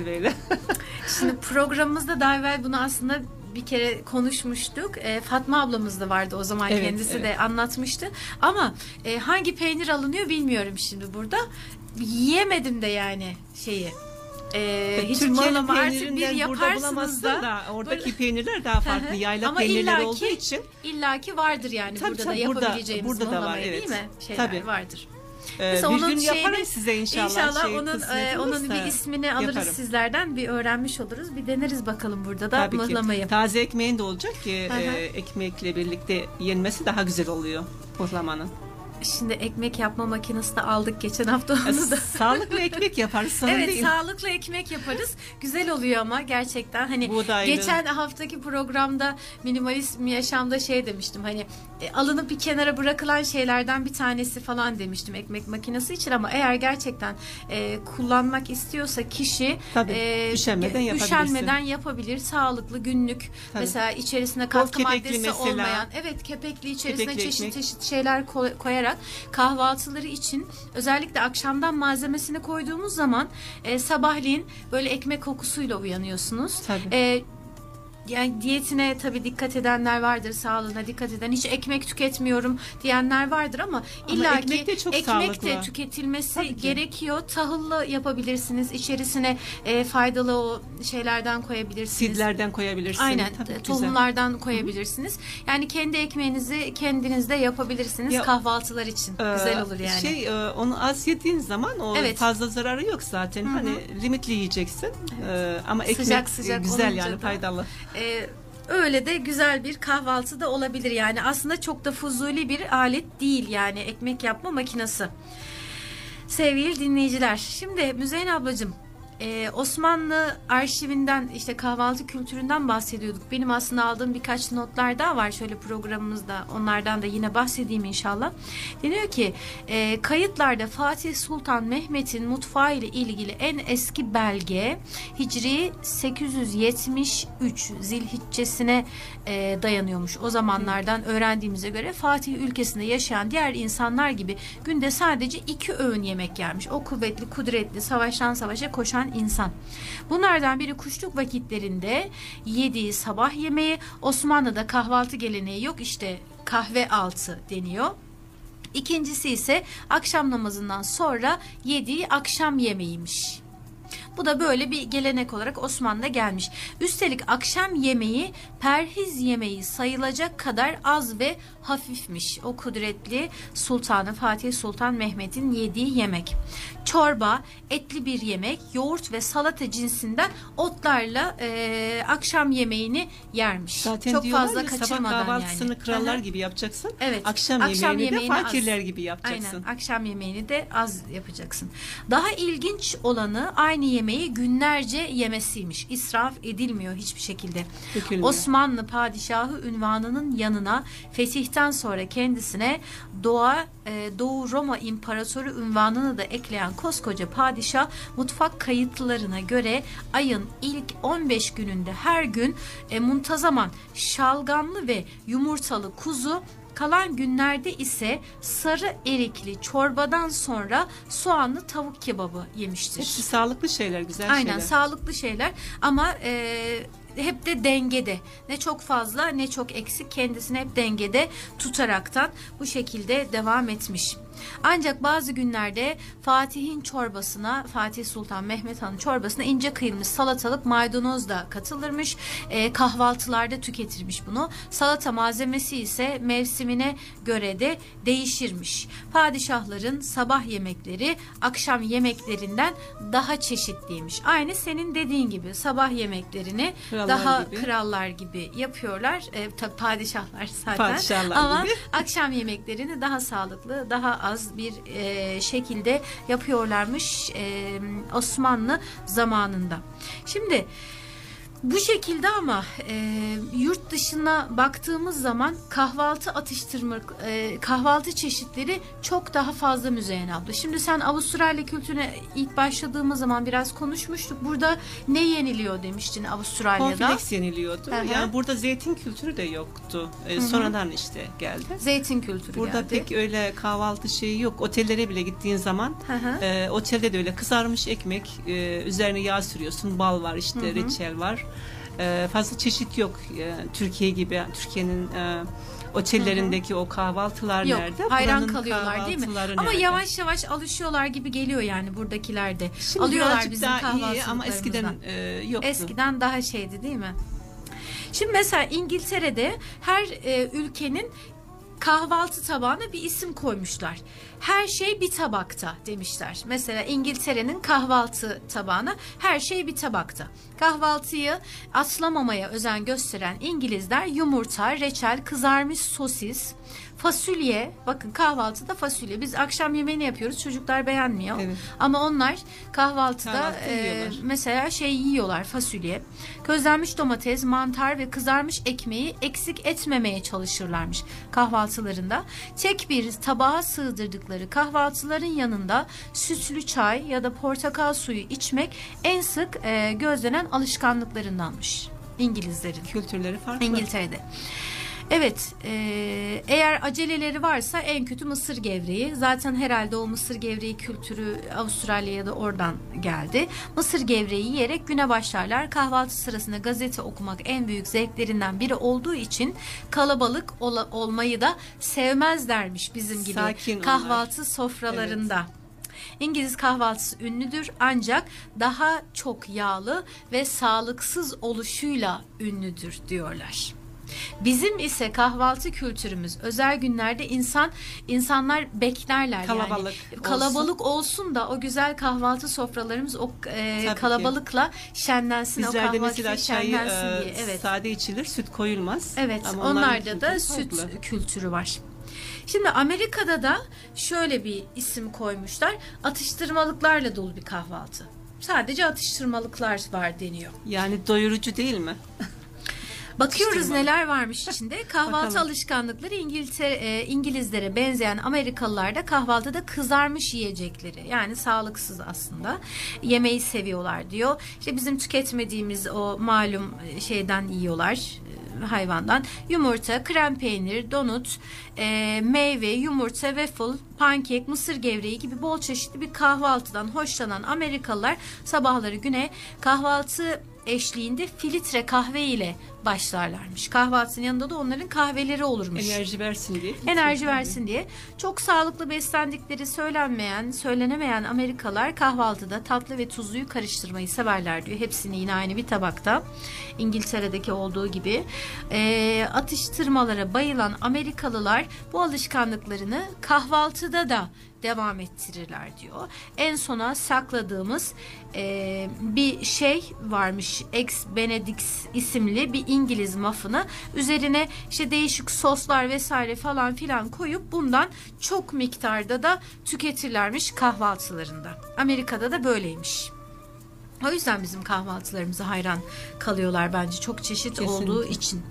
böyle. Şimdi programımızda daha evvel bunu aslında bir kere konuşmuştuk. E, Fatma ablamız da vardı o zaman Evet, kendisi evet. de anlatmıştı. Ama e, hangi peynir alınıyor bilmiyorum şimdi burada. Yiyemedim de yani şeyi. E, hiç Türkiye'nin artık bir peynirinden burada bulamazsın da. da, oradaki peynirler daha farklı. Yayla Ama peynirleri illaki- olduğu için. illaki vardır yani Tabii, burada tabii, da burada- yapabileceğimiz burada da var, evet. değil mi? Şeyler Tabii. vardır. Ee, Mesela bir onun gün yaparım şeyini- size inşallah. İnşallah şey, onun e, onun bir ismini alırız yaparım. sizlerden bir öğrenmiş oluruz. Bir deneriz bakalım burada da Tabii mıhlamayı. ki. Taze ekmeğin de olacak ki hı. e, ekmekle birlikte yenmesi daha güzel oluyor mıhlamanın. Şimdi ekmek yapma makinesi de aldık geçen hafta onu da. Sağlıklı ekmek yaparız sana Evet değil. sağlıklı ekmek yaparız. Güzel oluyor ama gerçekten hani Buğdaylı. geçen haftaki programda minimalist yaşamda şey demiştim hani e, alınıp bir kenara bırakılan şeylerden bir tanesi falan demiştim ekmek makinesi için ama eğer gerçekten e, kullanmak istiyorsa kişi Tabii, e, üşenmeden üşenmeden yapabilir. Sağlıklı günlük Tabii. mesela içerisine Bol katkı maddesi mesela. olmayan evet kepekli içerisine Kepekli çeşit ekmek. çeşit şeyler koy- koyarak kahvaltıları için özellikle akşamdan malzemesini koyduğumuz zaman e, sabahleyin böyle ekmek kokusuyla uyanıyorsunuz. Tabii. E, yani diyetine tabii dikkat edenler vardır, sağlığına dikkat eden. Hiç ekmek tüketmiyorum diyenler vardır ama, Ama illa ekmek ki de çok ekmek de tüketilmesi gerekiyor. Tahıllı yapabilirsiniz. İçerisine e, faydalı o şeylerden koyabilirsiniz. Sidlerden koyabilirsin. Aynen Tabii, güzel. tohumlardan koyabilirsiniz. Yani kendi ekmeğinizi kendiniz de yapabilirsiniz Ya, kahvaltılar için. Ee, Güzel olur yani. Şey e, onu az yediğin zaman o Evet. fazla zararı yok zaten. Hı hı. Hani limitli yiyeceksin. Ee, ama ekmek Sıcak sıcak e, güzel yani da- faydalı. Ee, öyle de güzel bir kahvaltı da olabilir yani aslında çok da fuzuli bir alet değil yani ekmek yapma makinesi. Sevgili dinleyiciler şimdi Müzeyyen ablacığım e, Osmanlı arşivinden işte kahvaltı kültüründen bahsediyorduk. Benim aslında aldığım birkaç notlar daha var şöyle programımızda onlardan da yine bahsedeyim inşallah. Deniyor ki e, kayıtlarda Fatih Sultan Mehmet'in mutfağı ile ilgili en eski belge Hicri 873 zilhiccesine e, dayanıyormuş. O zamanlardan öğrendiğimize göre Fatih ülkesinde yaşayan diğer insanlar gibi günde sadece iki öğün yemek yermiş. O kuvvetli, kudretli, savaştan savaşa koşan insan. Bunlardan biri kuşluk vakitlerinde yediği sabah yemeği Osmanlı'da kahvaltı geleneği yok işte kahve altı deniyor. İkincisi ise akşam namazından sonra yediği akşam yemeğiymiş. Bu da böyle bir gelenek olarak Osmanlı'da gelmiş. Üstelik akşam yemeği perhiz yemeği sayılacak kadar az ve hafifmiş. O kudretli sultanı Fatih Sultan Mehmet'in yediği yemek. Çorba, etli bir yemek, yoğurt ve salata cinsinden otlarla e, akşam yemeğini yermiş. Zaten Çok fazla ya, sabah kaçırmadan kahvaltısını yani. krallar gibi yapacaksın. Evet. Akşam, yemeğini, de fakirler az. gibi yapacaksın. Aynen. Akşam yemeğini de az yapacaksın. Daha ilginç olanı aynı yemeği günlerce yemesiymiş. İsraf edilmiyor hiçbir şekilde. Dökülmüyor. Osmanlı padişahı ünvanının yanına fetihten sonra kendisine Doğa e, Doğu Roma İmparatoru ünvanını da ekleyen koskoca padişah mutfak kayıtlarına göre ayın ilk 15 gününde her gün e, muntazaman şalgamlı ve yumurtalı kuzu Kalan günlerde ise sarı erikli çorbadan sonra soğanlı tavuk kebabı yemiştir. Hepsi sağlıklı şeyler, güzel Aynen şeyler. sağlıklı şeyler ama e, hep de dengede. Ne çok fazla ne çok eksik kendisini hep dengede tutaraktan bu şekilde devam etmiş. Ancak bazı günlerde Fatih'in çorbasına, Fatih Sultan Mehmet Han'ın çorbasına ince kıyılmış salatalık maydanoz da katılırmış. Ee, kahvaltılarda tüketirmiş bunu. Salata malzemesi ise mevsimine göre de değişirmiş. Padişahların sabah yemekleri akşam yemeklerinden daha çeşitliymiş. Aynı senin dediğin gibi sabah yemeklerini Krallar daha gibi. krallar gibi yapıyorlar. E, tabii padişahlar zaten. Padişahlar Ama gibi. akşam yemeklerini daha sağlıklı, daha az bir e, şekilde yapıyorlarmış e, Osmanlı zamanında. Şimdi bu şekilde ama e, yurt dışına baktığımız zaman kahvaltı atıştırma e, kahvaltı çeşitleri çok daha fazla Müzeyyen abla. Şimdi sen Avustralya kültürüne ilk başladığımız zaman biraz konuşmuştuk. Burada ne yeniliyor demiştin Avustralya'da? Konfleks yeniliyordu. Hı hı. Yani burada zeytin kültürü de yoktu. Ee, Hı hı. sonradan işte geldi. Zeytin kültürü Burada geldi. pek öyle kahvaltı şeyi yok. Otellere bile gittiğin zaman Hı e, otelde de öyle kızarmış ekmek, e, üzerine yağ sürüyorsun, bal var işte, Hı hı. reçel var. E, fazla çeşit yok. E, Türkiye gibi Türkiye'nin e, otellerindeki o kahvaltılar Yok, nerede? hayran Buranın kalıyorlar değil mi? Ama nerede? yavaş yavaş alışıyorlar gibi geliyor yani buradakiler de. Şimdi Alıyorlar bizim daha iyi ama eskiden e, yoktu. Eskiden daha şeydi değil mi? Şimdi mesela İngiltere'de her e, ülkenin kahvaltı tabağına bir isim koymuşlar. Her şey bir tabakta demişler. Mesela İngiltere'nin kahvaltı tabağına her şey bir tabakta. Kahvaltıyı atlamamaya özen gösteren İngilizler yumurta, reçel, kızarmış sosis, fasulye. Bakın kahvaltıda fasulye. Biz akşam yemeğini yapıyoruz. Çocuklar beğenmiyor. Ama onlar kahvaltıda Kahvaltı e, mesela şey yiyorlar fasulye. Közlenmiş domates, mantar ve kızarmış ekmeği eksik etmemeye çalışırlarmış kahvaltılarında. Tek bir tabağa sığdırdıkları kahvaltıların yanında sütlü çay ya da portakal suyu içmek en sık e, gözlenen alışkanlıklarındanmış İngilizlerin. Kültürleri farklı. İngiltere'de. Evet, e, eğer aceleleri varsa en kötü mısır gevreği. Zaten herhalde o mısır gevreği kültürü Avustralya'ya da oradan geldi. Mısır gevreği yiyerek güne başlarlar. Kahvaltı sırasında gazete okumak en büyük zevklerinden biri olduğu için kalabalık ola- olmayı da sevmezlermiş bizim gibi Sakin onlar. kahvaltı sofralarında. İngiliz kahvaltısı ünlüdür ancak daha çok yağlı ve sağlıksız oluşuyla ünlüdür diyorlar. Bizim ise kahvaltı kültürümüz özel günlerde insan insanlar beklerler Kalabalık yani kalabalık olsun. da o güzel kahvaltı sofralarımız o e, Tabii ki. kalabalıkla şenlensin o Bizlerde kahvaltı mesela çayı şenlensin e, diye. Evet. sade içilir, süt koyulmaz. Evet, Ama onlarda da süt farklı. kültürü var. Şimdi Amerika'da da şöyle bir isim koymuşlar. Atıştırmalıklarla dolu bir kahvaltı. Sadece atıştırmalıklar var deniyor. Yani doyurucu değil mi? Bakıyoruz neler varmış içinde. Kahvaltı Bakalım. alışkanlıkları İngiltere, e, İngilizlere benzeyen Amerikalılarda kahvaltıda kızarmış yiyecekleri. Yani sağlıksız aslında. Yemeği seviyorlar diyor. İşte bizim tüketmediğimiz o malum e, şeyden yiyorlar e, hayvandan. Yumurta, krem peynir, donut, e, meyve, yumurta, waffle, pankek, mısır gevreği gibi bol çeşitli bir kahvaltıdan hoşlanan Amerikalılar sabahları güne kahvaltı eşliğinde filtre kahve ile başlarlarmış. Kahvaltının yanında da onların kahveleri olurmuş. Enerji versin diye. Enerji versin diye. Çok sağlıklı beslendikleri söylenmeyen, söylenemeyen Amerikalılar kahvaltıda tatlı ve tuzluyu karıştırmayı severler diyor. Hepsini yine aynı bir tabakta. İngiltere'deki olduğu gibi. Ee, atıştırmalara bayılan Amerikalılar bu alışkanlıklarını kahvaltıda da devam ettirirler diyor. En sona sakladığımız e, bir şey varmış. Ex Benedict isimli bir İngiliz muffini. Üzerine işte değişik soslar vesaire falan filan koyup bundan çok miktarda da tüketirlermiş kahvaltılarında. Amerika'da da böyleymiş. O yüzden bizim kahvaltılarımıza hayran kalıyorlar bence çok çeşit Kesinlikle. olduğu için.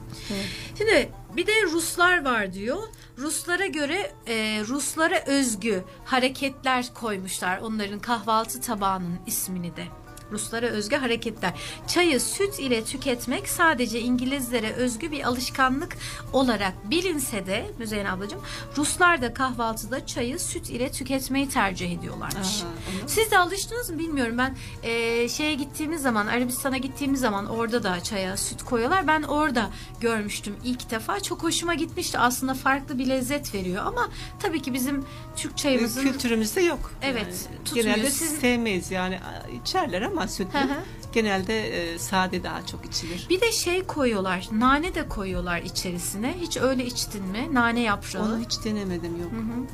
Şimdi bir de Ruslar var diyor. Ruslara göre e, Ruslara özgü hareketler koymuşlar onların kahvaltı tabağının ismini de. Ruslara özgü hareketler. Çayı süt ile tüketmek sadece İngilizlere özgü bir alışkanlık olarak bilinse de Müzeyyen ablacığım Ruslar da kahvaltıda çayı süt ile tüketmeyi tercih ediyorlarmış. Aha, Siz de alıştınız mı bilmiyorum. Ben e, şeye gittiğimiz zaman Arabistan'a gittiğimiz zaman orada da çaya süt koyuyorlar. Ben orada görmüştüm ilk defa. Çok hoşuma gitmişti. Aslında farklı bir lezzet veriyor ama tabii ki bizim Türk çayımızın Kültürümüzde yok. Evet, Yani tutmuyor. genelde Sizin- sevmeyiz yani içerler ama sütlü. Hı hı. genelde e, sade daha çok içilir. Bir de şey koyuyorlar. Nane de koyuyorlar içerisine. Hiç öyle içtin mi? Nane yaprağı. Onu hiç denemedim yok. Hı hı.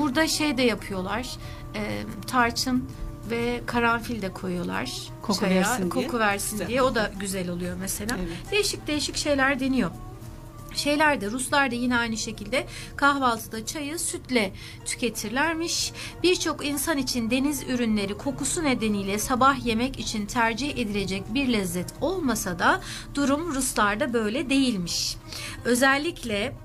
Burada şey de yapıyorlar. e, tarçın ve karanfil de koyuyorlar. Koku çaya, versin diye. Koku versin Güzel. diye. O da güzel oluyor mesela. Evet. Değişik değişik şeyler deniyor. Şeyler de Ruslar da yine aynı şekilde kahvaltıda çayı sütle tüketirlermiş. Birçok insan için deniz ürünleri kokusu nedeniyle sabah yemek için tercih edilecek bir lezzet olmasa da durum Ruslarda böyle değilmiş. Özellikle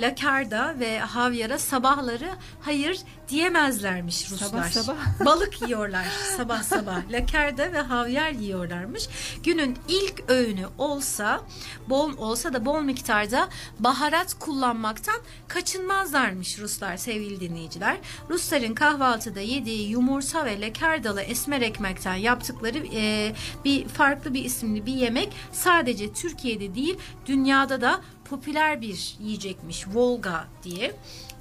lakarda ve havyara sabahları hayır diyemezlermiş Ruslar. sabah. Balık yiyorlar sabah sabah. Lakarda ve havyar yiyorlarmış. Günün ilk öğünü olsa, bol olsa da bol miktarda baharat kullanmaktan kaçınmazlarmış Ruslar sevgili dinleyiciler. Rusların kahvaltıda yediği yumurta ve lakardalı esmer ekmekten yaptıkları e, bir farklı bir isimli bir yemek sadece Türkiye'de değil dünyada da popüler bir yiyecekmiş Volga diye.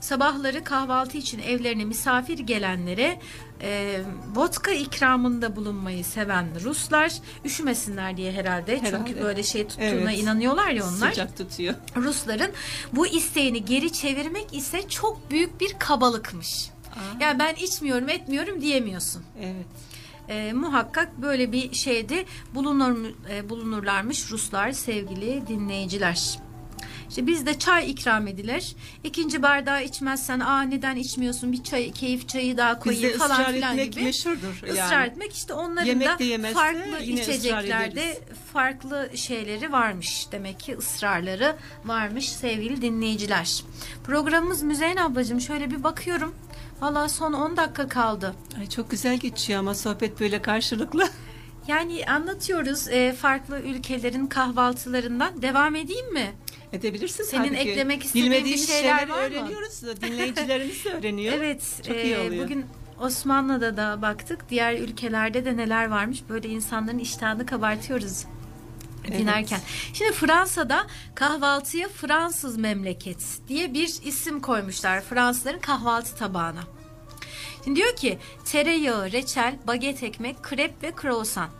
Sabahları kahvaltı için evlerine misafir gelenlere e, vodka ikramında bulunmayı seven Ruslar üşümesinler diye herhalde. Herhalde. Çünkü böyle şey tuttuğuna Evet. inanıyorlar ya onlar. Sıcak tutuyor. Rusların bu isteğini geri çevirmek ise çok büyük bir kabalıkmış. Yani ben içmiyorum etmiyorum diyemiyorsun. Evet. E, muhakkak böyle bir şeyde bulunur, e, bulunurlarmış Ruslar sevgili dinleyiciler. İşte bizde çay ikram edilir. İkinci bardağı içmezsen aa neden içmiyorsun bir çay keyif çayı daha koyayım Bizde falan ısrar filan etmek gibi. meşhurdur. Israr yani. etmek işte onların Yemek da yemezse farklı yine ısrar içeceklerde farklı şeyleri varmış. Demek ki ısrarları varmış sevgili dinleyiciler. Programımız Müzeyyen ablacığım şöyle bir bakıyorum. Valla son 10 dakika kaldı. Ay çok güzel geçiyor ama sohbet böyle karşılıklı. Yani anlatıyoruz e, farklı ülkelerin kahvaltılarından. Devam edeyim mi? Edebilirsin Senin tabii ki. eklemek istediğin bir Bilmediğimiz şeyler şeyleri var mı? öğreniyoruz. da Dinleyicilerimiz de öğreniyor. Evet. Çok e, iyi oluyor. Bugün Osmanlı'da da baktık. Diğer ülkelerde de neler varmış. Böyle insanların iştahını kabartıyoruz dinlerken. Şimdi Fransa'da kahvaltıya Fransız memleket diye bir isim koymuşlar Fransızların kahvaltı tabağına. Şimdi diyor ki tereyağı, reçel, baget ekmek, krep ve croissant.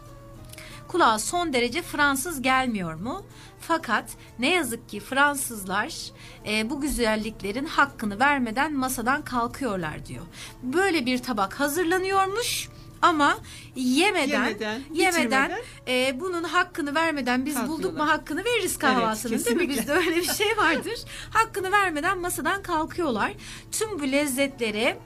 Kulağa son derece Fransız gelmiyor mu? Fakat ne yazık ki Fransızlar e, bu güzelliklerin hakkını vermeden masadan kalkıyorlar diyor. Böyle bir tabak hazırlanıyormuş ama yemeden Yemeden, yemeden, e, bunun hakkını vermeden biz bulduk mu hakkını veririz kahvaltının değil mi? Bizde öyle bir şey vardır. hakkını vermeden masadan kalkıyorlar. Tüm bu lezzetlere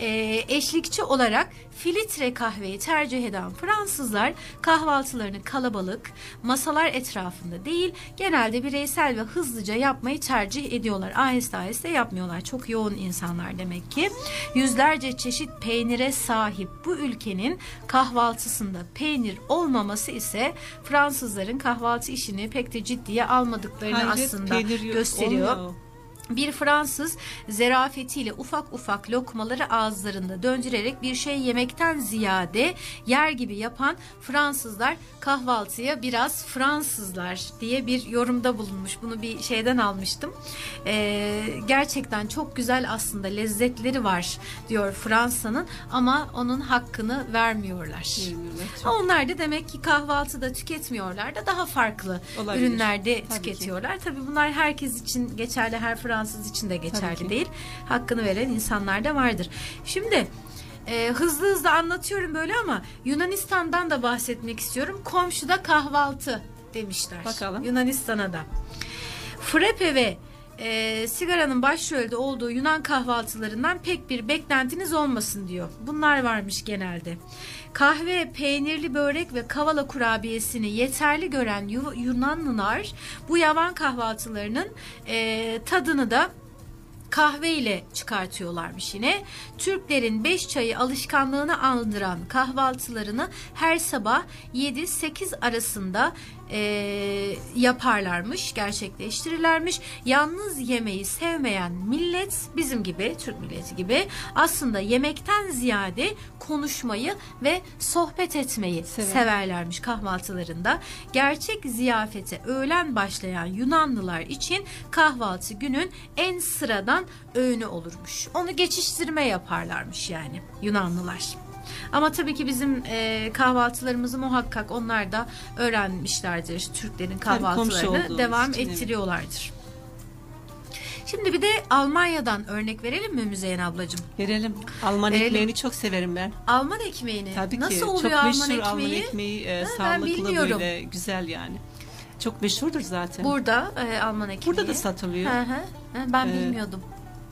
e, eşlikçi olarak filtre kahveyi tercih eden Fransızlar kahvaltılarını kalabalık, masalar etrafında değil, genelde bireysel ve hızlıca yapmayı tercih ediyorlar. Aheste aheste yapmıyorlar. Çok yoğun insanlar demek ki. Yüzlerce çeşit peynire sahip bu ülkenin kahvaltısında peynir olmaması ise Fransızların kahvaltı işini pek de ciddiye almadıklarını Hayret, aslında gösteriyor. olmuyor. Bir Fransız zerafetiyle ufak ufak lokmaları ağızlarında döndürerek bir şey yemekten ziyade yer gibi yapan Fransızlar kahvaltıya biraz Fransızlar diye bir yorumda bulunmuş. Bunu bir şeyden almıştım. Ee, gerçekten çok güzel aslında lezzetleri var diyor Fransa'nın ama onun hakkını vermiyorlar. Vermiyorlar, Onlar da demek ki kahvaltıda tüketmiyorlar da daha farklı Olabilir. ürünlerde Tabii ki. tüketiyorlar. Tabii bunlar herkes için geçerli, her Fransız için de geçerli değil. Hakkını veren insanlar da vardır. Şimdi e, hızlı hızlı anlatıyorum böyle ama Yunanistan'dan da bahsetmek istiyorum. Komşuda kahvaltı demişler. Bakalım. Yunanistan'a da. Frepe ve e, sigaranın başrolde olduğu Yunan kahvaltılarından pek bir beklentiniz olmasın diyor. Bunlar varmış genelde. Kahve, peynirli börek ve kavala kurabiyesini yeterli gören Yu- Yunanlılar bu yavan kahvaltılarının e, tadını da kahve ile çıkartıyorlarmış yine. Türklerin beş çayı alışkanlığını andıran kahvaltılarını her sabah 7-8 arasında e, yaparlarmış, gerçekleştirirlermiş. Yalnız yemeği sevmeyen millet bizim gibi, Türk milleti gibi aslında yemekten ziyade konuşmayı ve sohbet etmeyi Sever. severlermiş kahvaltılarında. Gerçek ziyafete öğlen başlayan Yunanlılar için kahvaltı günün en sıradan öğünü olurmuş. Onu geçiştirme yaparlarmış yani Yunanlılar. Ama tabii ki bizim e, kahvaltılarımızı muhakkak onlar da öğrenmişlerdir. Türklerin kahvaltılarını devam için, ettiriyorlardır. Şimdi bir de Almanya'dan örnek verelim mi Müzeyyen ablacığım? Verelim. Alman Verelim. ekmeğini çok severim ben. Alman ekmeğini. Tabii ki. Nasıl çok oluyor Alman meşhur ekmeği? Alman ekmeği. e, Ha, sağlıklı böyle güzel yani. Çok meşhurdur zaten. Burada e, Alman ekmeği. Burada da satılıyor. Hı hı. Ben Ee, bilmiyordum.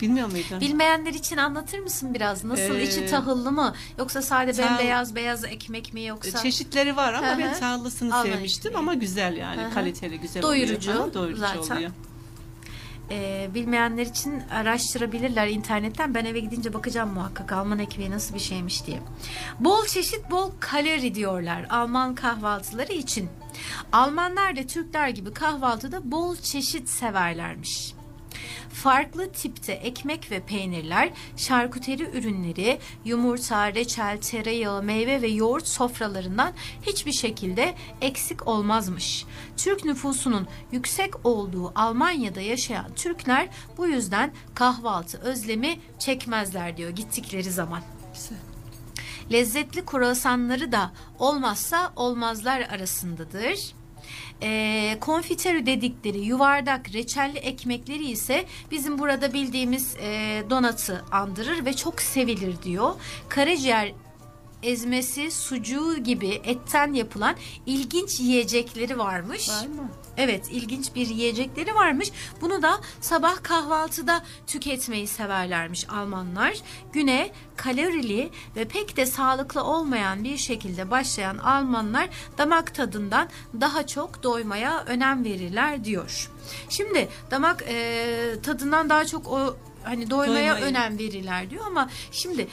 Bilmiyor muydun? Bilmeyenler için anlatır mısın biraz? Nasıl Ee, içi tahıllı mı? Yoksa sade Tahıl- bembeyaz beyaz ekmek mi yoksa? Çeşitleri var ama Hı ben hı. tahıllısını Alman sevmiştim ekmeği. ama güzel yani. Hı hı. Kaliteli güzel Doyurucu oluyor. Doyurucu zaten. oluyor. Ee, bilmeyenler için araştırabilirler internetten. Ben eve gidince bakacağım muhakkak Alman ekmeği nasıl bir şeymiş diye. Bol çeşit bol kalori diyorlar Alman kahvaltıları için. Almanlar da Türkler gibi kahvaltıda bol çeşit severlermiş. Farklı tipte ekmek ve peynirler, şarküteri ürünleri, yumurta, reçel, tereyağı, meyve ve yoğurt sofralarından hiçbir şekilde eksik olmazmış. Türk nüfusunun yüksek olduğu Almanya'da yaşayan Türkler bu yüzden kahvaltı özlemi çekmezler diyor gittikleri zaman. Lezzetli kruvasanları da olmazsa olmazlar arasındadır. E, konfitörü dedikleri yuvarlak reçelli ekmekleri ise bizim burada bildiğimiz e, donatı andırır ve çok sevilir diyor. Karaciğer ezmesi, sucuğu gibi etten yapılan ilginç yiyecekleri varmış. Var mı? Evet, ilginç bir yiyecekleri varmış. Bunu da sabah kahvaltıda tüketmeyi severlermiş Almanlar. Güne kalorili ve pek de sağlıklı olmayan bir şekilde başlayan Almanlar damak tadından daha çok doymaya önem verirler diyor. Şimdi damak e, tadından daha çok o hani doymaya Doymayı. önem verirler diyor ama şimdi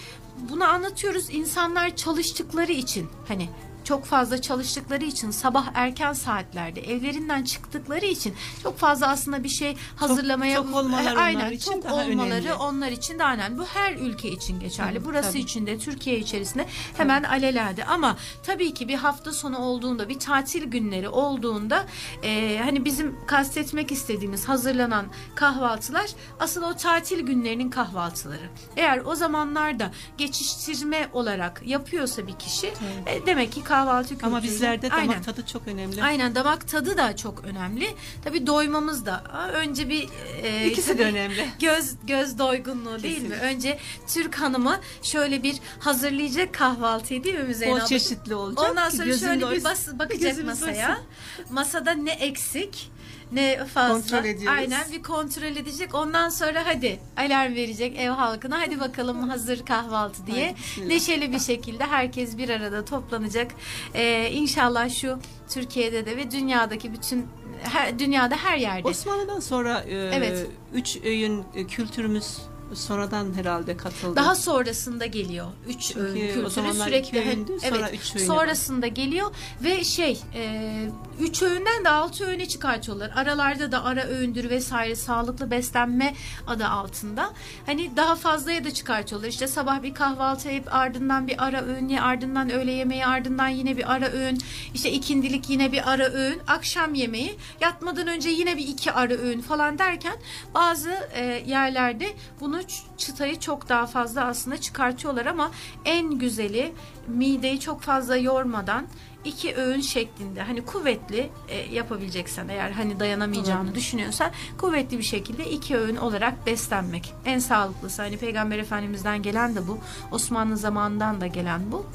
bunu anlatıyoruz insanlar çalıştıkları için. Hani çok fazla çalıştıkları için sabah erken saatlerde evlerinden çıktıkları için çok fazla aslında bir şey hazırlamaya tok olmaları E, onlar aynen için tok daha olmaları önemli. onlar için daha önemli. Bu her ülke için geçerli. Hı, Burası tabii. için de Türkiye içerisinde hemen alelade ama tabii ki bir hafta sonu olduğunda bir tatil günleri olduğunda e, hani bizim kastetmek istediğimiz hazırlanan kahvaltılar asıl o tatil günlerinin kahvaltıları. Eğer o zamanlarda geçiştirme olarak yapıyorsa bir kişi e, demek ki kahvaltı Ama kültürü- bizlerde damak Aynen. tadı çok önemli. Aynen damak tadı da çok önemli. Tabii doymamız da önce bir e, İkisi de önemli. Göz göz doygunluğu değil mi? Kesinlikle. Önce Türk hanımı şöyle bir hazırlayacak kahvaltıyı değil mi Müzeyyen Bol abla? çeşitli olacak Ondan sonra şöyle bir doysun. bas, bakacak Gözümüz masaya. doysun. Masada ne eksik ne fazla. Kontrol ediyoruz. Aynen bir kontrol edecek. Ondan sonra hadi alarm verecek ev halkına. Hadi bakalım hazır kahvaltı diye. Bismillah. Neşeli bir şekilde herkes bir arada toplanacak. Ee, inşallah şu Türkiye'de de ve dünyadaki bütün her, dünyada her yerde. Osmanlı'dan sonra e, Evet. üç öğün kültürümüz sonradan herhalde katıldı. Daha sonrasında geliyor. Üç Çünkü öğün kültürü sürekli. öğündü, sonra evet, üç öğüne sonrasında geliyor ve şey e, üç öğünden de altı öğüne çıkartıyorlar. Aralarda da ara öğündür vesaire sağlıklı beslenme adı altında. Hani daha fazlaya da çıkartıyorlar. İşte sabah bir kahvaltı yapıp ardından bir ara öğün, ardından öğle yemeği, ardından yine bir ara öğün. İşte ikindilik yine bir ara öğün, akşam yemeği, yatmadan önce yine bir iki ara öğün falan derken bazı e, yerlerde bunu çıtayı çok daha fazla aslında çıkartıyorlar ama en güzeli mideyi çok fazla yormadan iki öğün şeklinde hani kuvvetli e, yapabileceksen eğer hani dayanamayacağını Olabilir. düşünüyorsan kuvvetli bir şekilde iki öğün olarak beslenmek en sağlıklısı hani peygamber efendimizden gelen de bu Osmanlı zamanından da gelen bu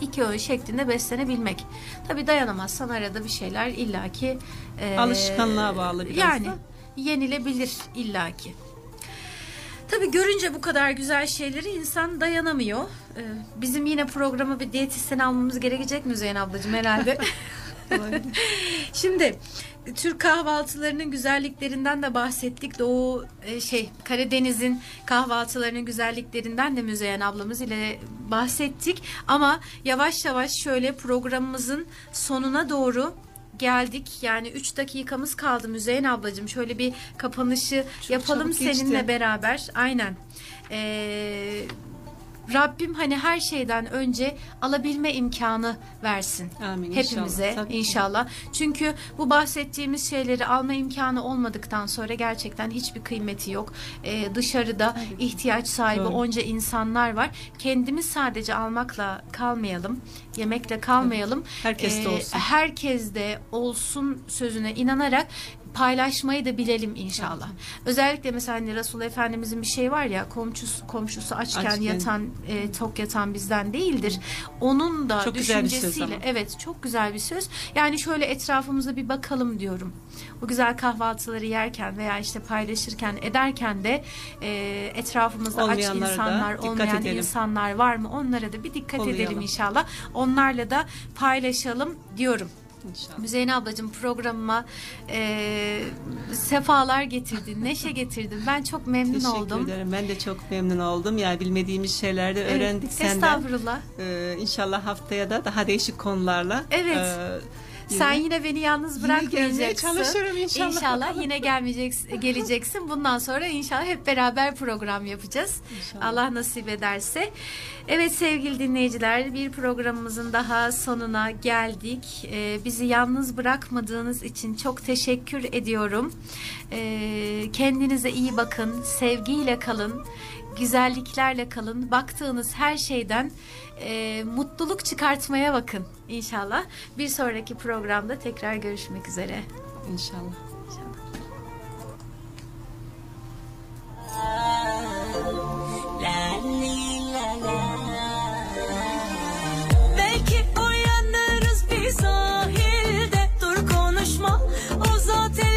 iki öğün şeklinde beslenebilmek. Tabi dayanamazsan arada bir şeyler illaki e, Alışkanlığa bağlı biraz Yani da. yenilebilir illaki. Tabi görünce bu kadar güzel şeyleri insan dayanamıyor. Ee, bizim yine programa bir diyetisyen almamız gerekecek mi Müzeyyen ablacığım herhalde? Şimdi Türk kahvaltılarının güzelliklerinden de bahsettik. Doğu e, şey Karadeniz'in kahvaltılarının güzelliklerinden de Müzeyyen ablamız ile bahsettik. Ama yavaş yavaş şöyle programımızın sonuna doğru geldik. Yani 3 dakikamız kaldı Müzeyyen ablacığım. Şöyle bir kapanışı yapalım çabuk geçti. seninle beraber. Aynen. Ee, Rabbim hani her şeyden önce alabilme imkanı versin. Amin, Hepimize inşallah, inşallah. Çünkü bu bahsettiğimiz şeyleri alma imkanı olmadıktan sonra gerçekten hiçbir kıymeti yok. Ee, dışarıda ihtiyaç sahibi Doğru. onca insanlar var. Kendimiz sadece almakla kalmayalım. Yemekle kalmayalım. Herkes de Ee, olsun. Herkes de olsun sözüne inanarak paylaşmayı da bilelim inşallah. Özellikle mesela hani Resul Efendimizin bir şey var ya komşusu, komşusu açken, Açken. yatan e, tok yatan bizden değildir. Onun da Çok düşüncesiyle evet çok güzel bir söz. Yani şöyle etrafımıza bir bakalım diyorum. Bu güzel kahvaltıları yerken veya işte paylaşırken ederken de e, etrafımızda aç insanlar, olmayan edelim. insanlar var mı? Onlara da bir dikkat edelim Kollayalım. inşallah. Onlarla da paylaşalım diyorum. İnşallah. Müzeyyen ablacığım programıma e, sefalar getirdin, neşe getirdin. Ben çok memnun Teşekkür oldum. ederim. Ben de çok memnun oldum. Yani bilmediğimiz şeyler de Evet, öğrendik senden. Estağfurullah. Ee, inşallah haftaya da daha değişik konularla. Evet. e, Sen yine beni yalnız Yine bırakmayacaksın. çalışırım inşallah. İnşallah yine gelmeyeceksin, geleceksin. Bundan sonra inşallah hep beraber program yapacağız. Allah nasip ederse. Evet sevgili dinleyiciler bir programımızın daha sonuna geldik. Ee, bizi yalnız bırakmadığınız için çok teşekkür ediyorum. Ee, kendinize iyi bakın, sevgiyle kalın, güzelliklerle kalın. Baktığınız her şeyden e, mutluluk çıkartmaya bakın inşallah. Bir sonraki programda tekrar görüşmek üzere. İnşallah. Belki uyanırız bir sahilde Dur konuşma o zaten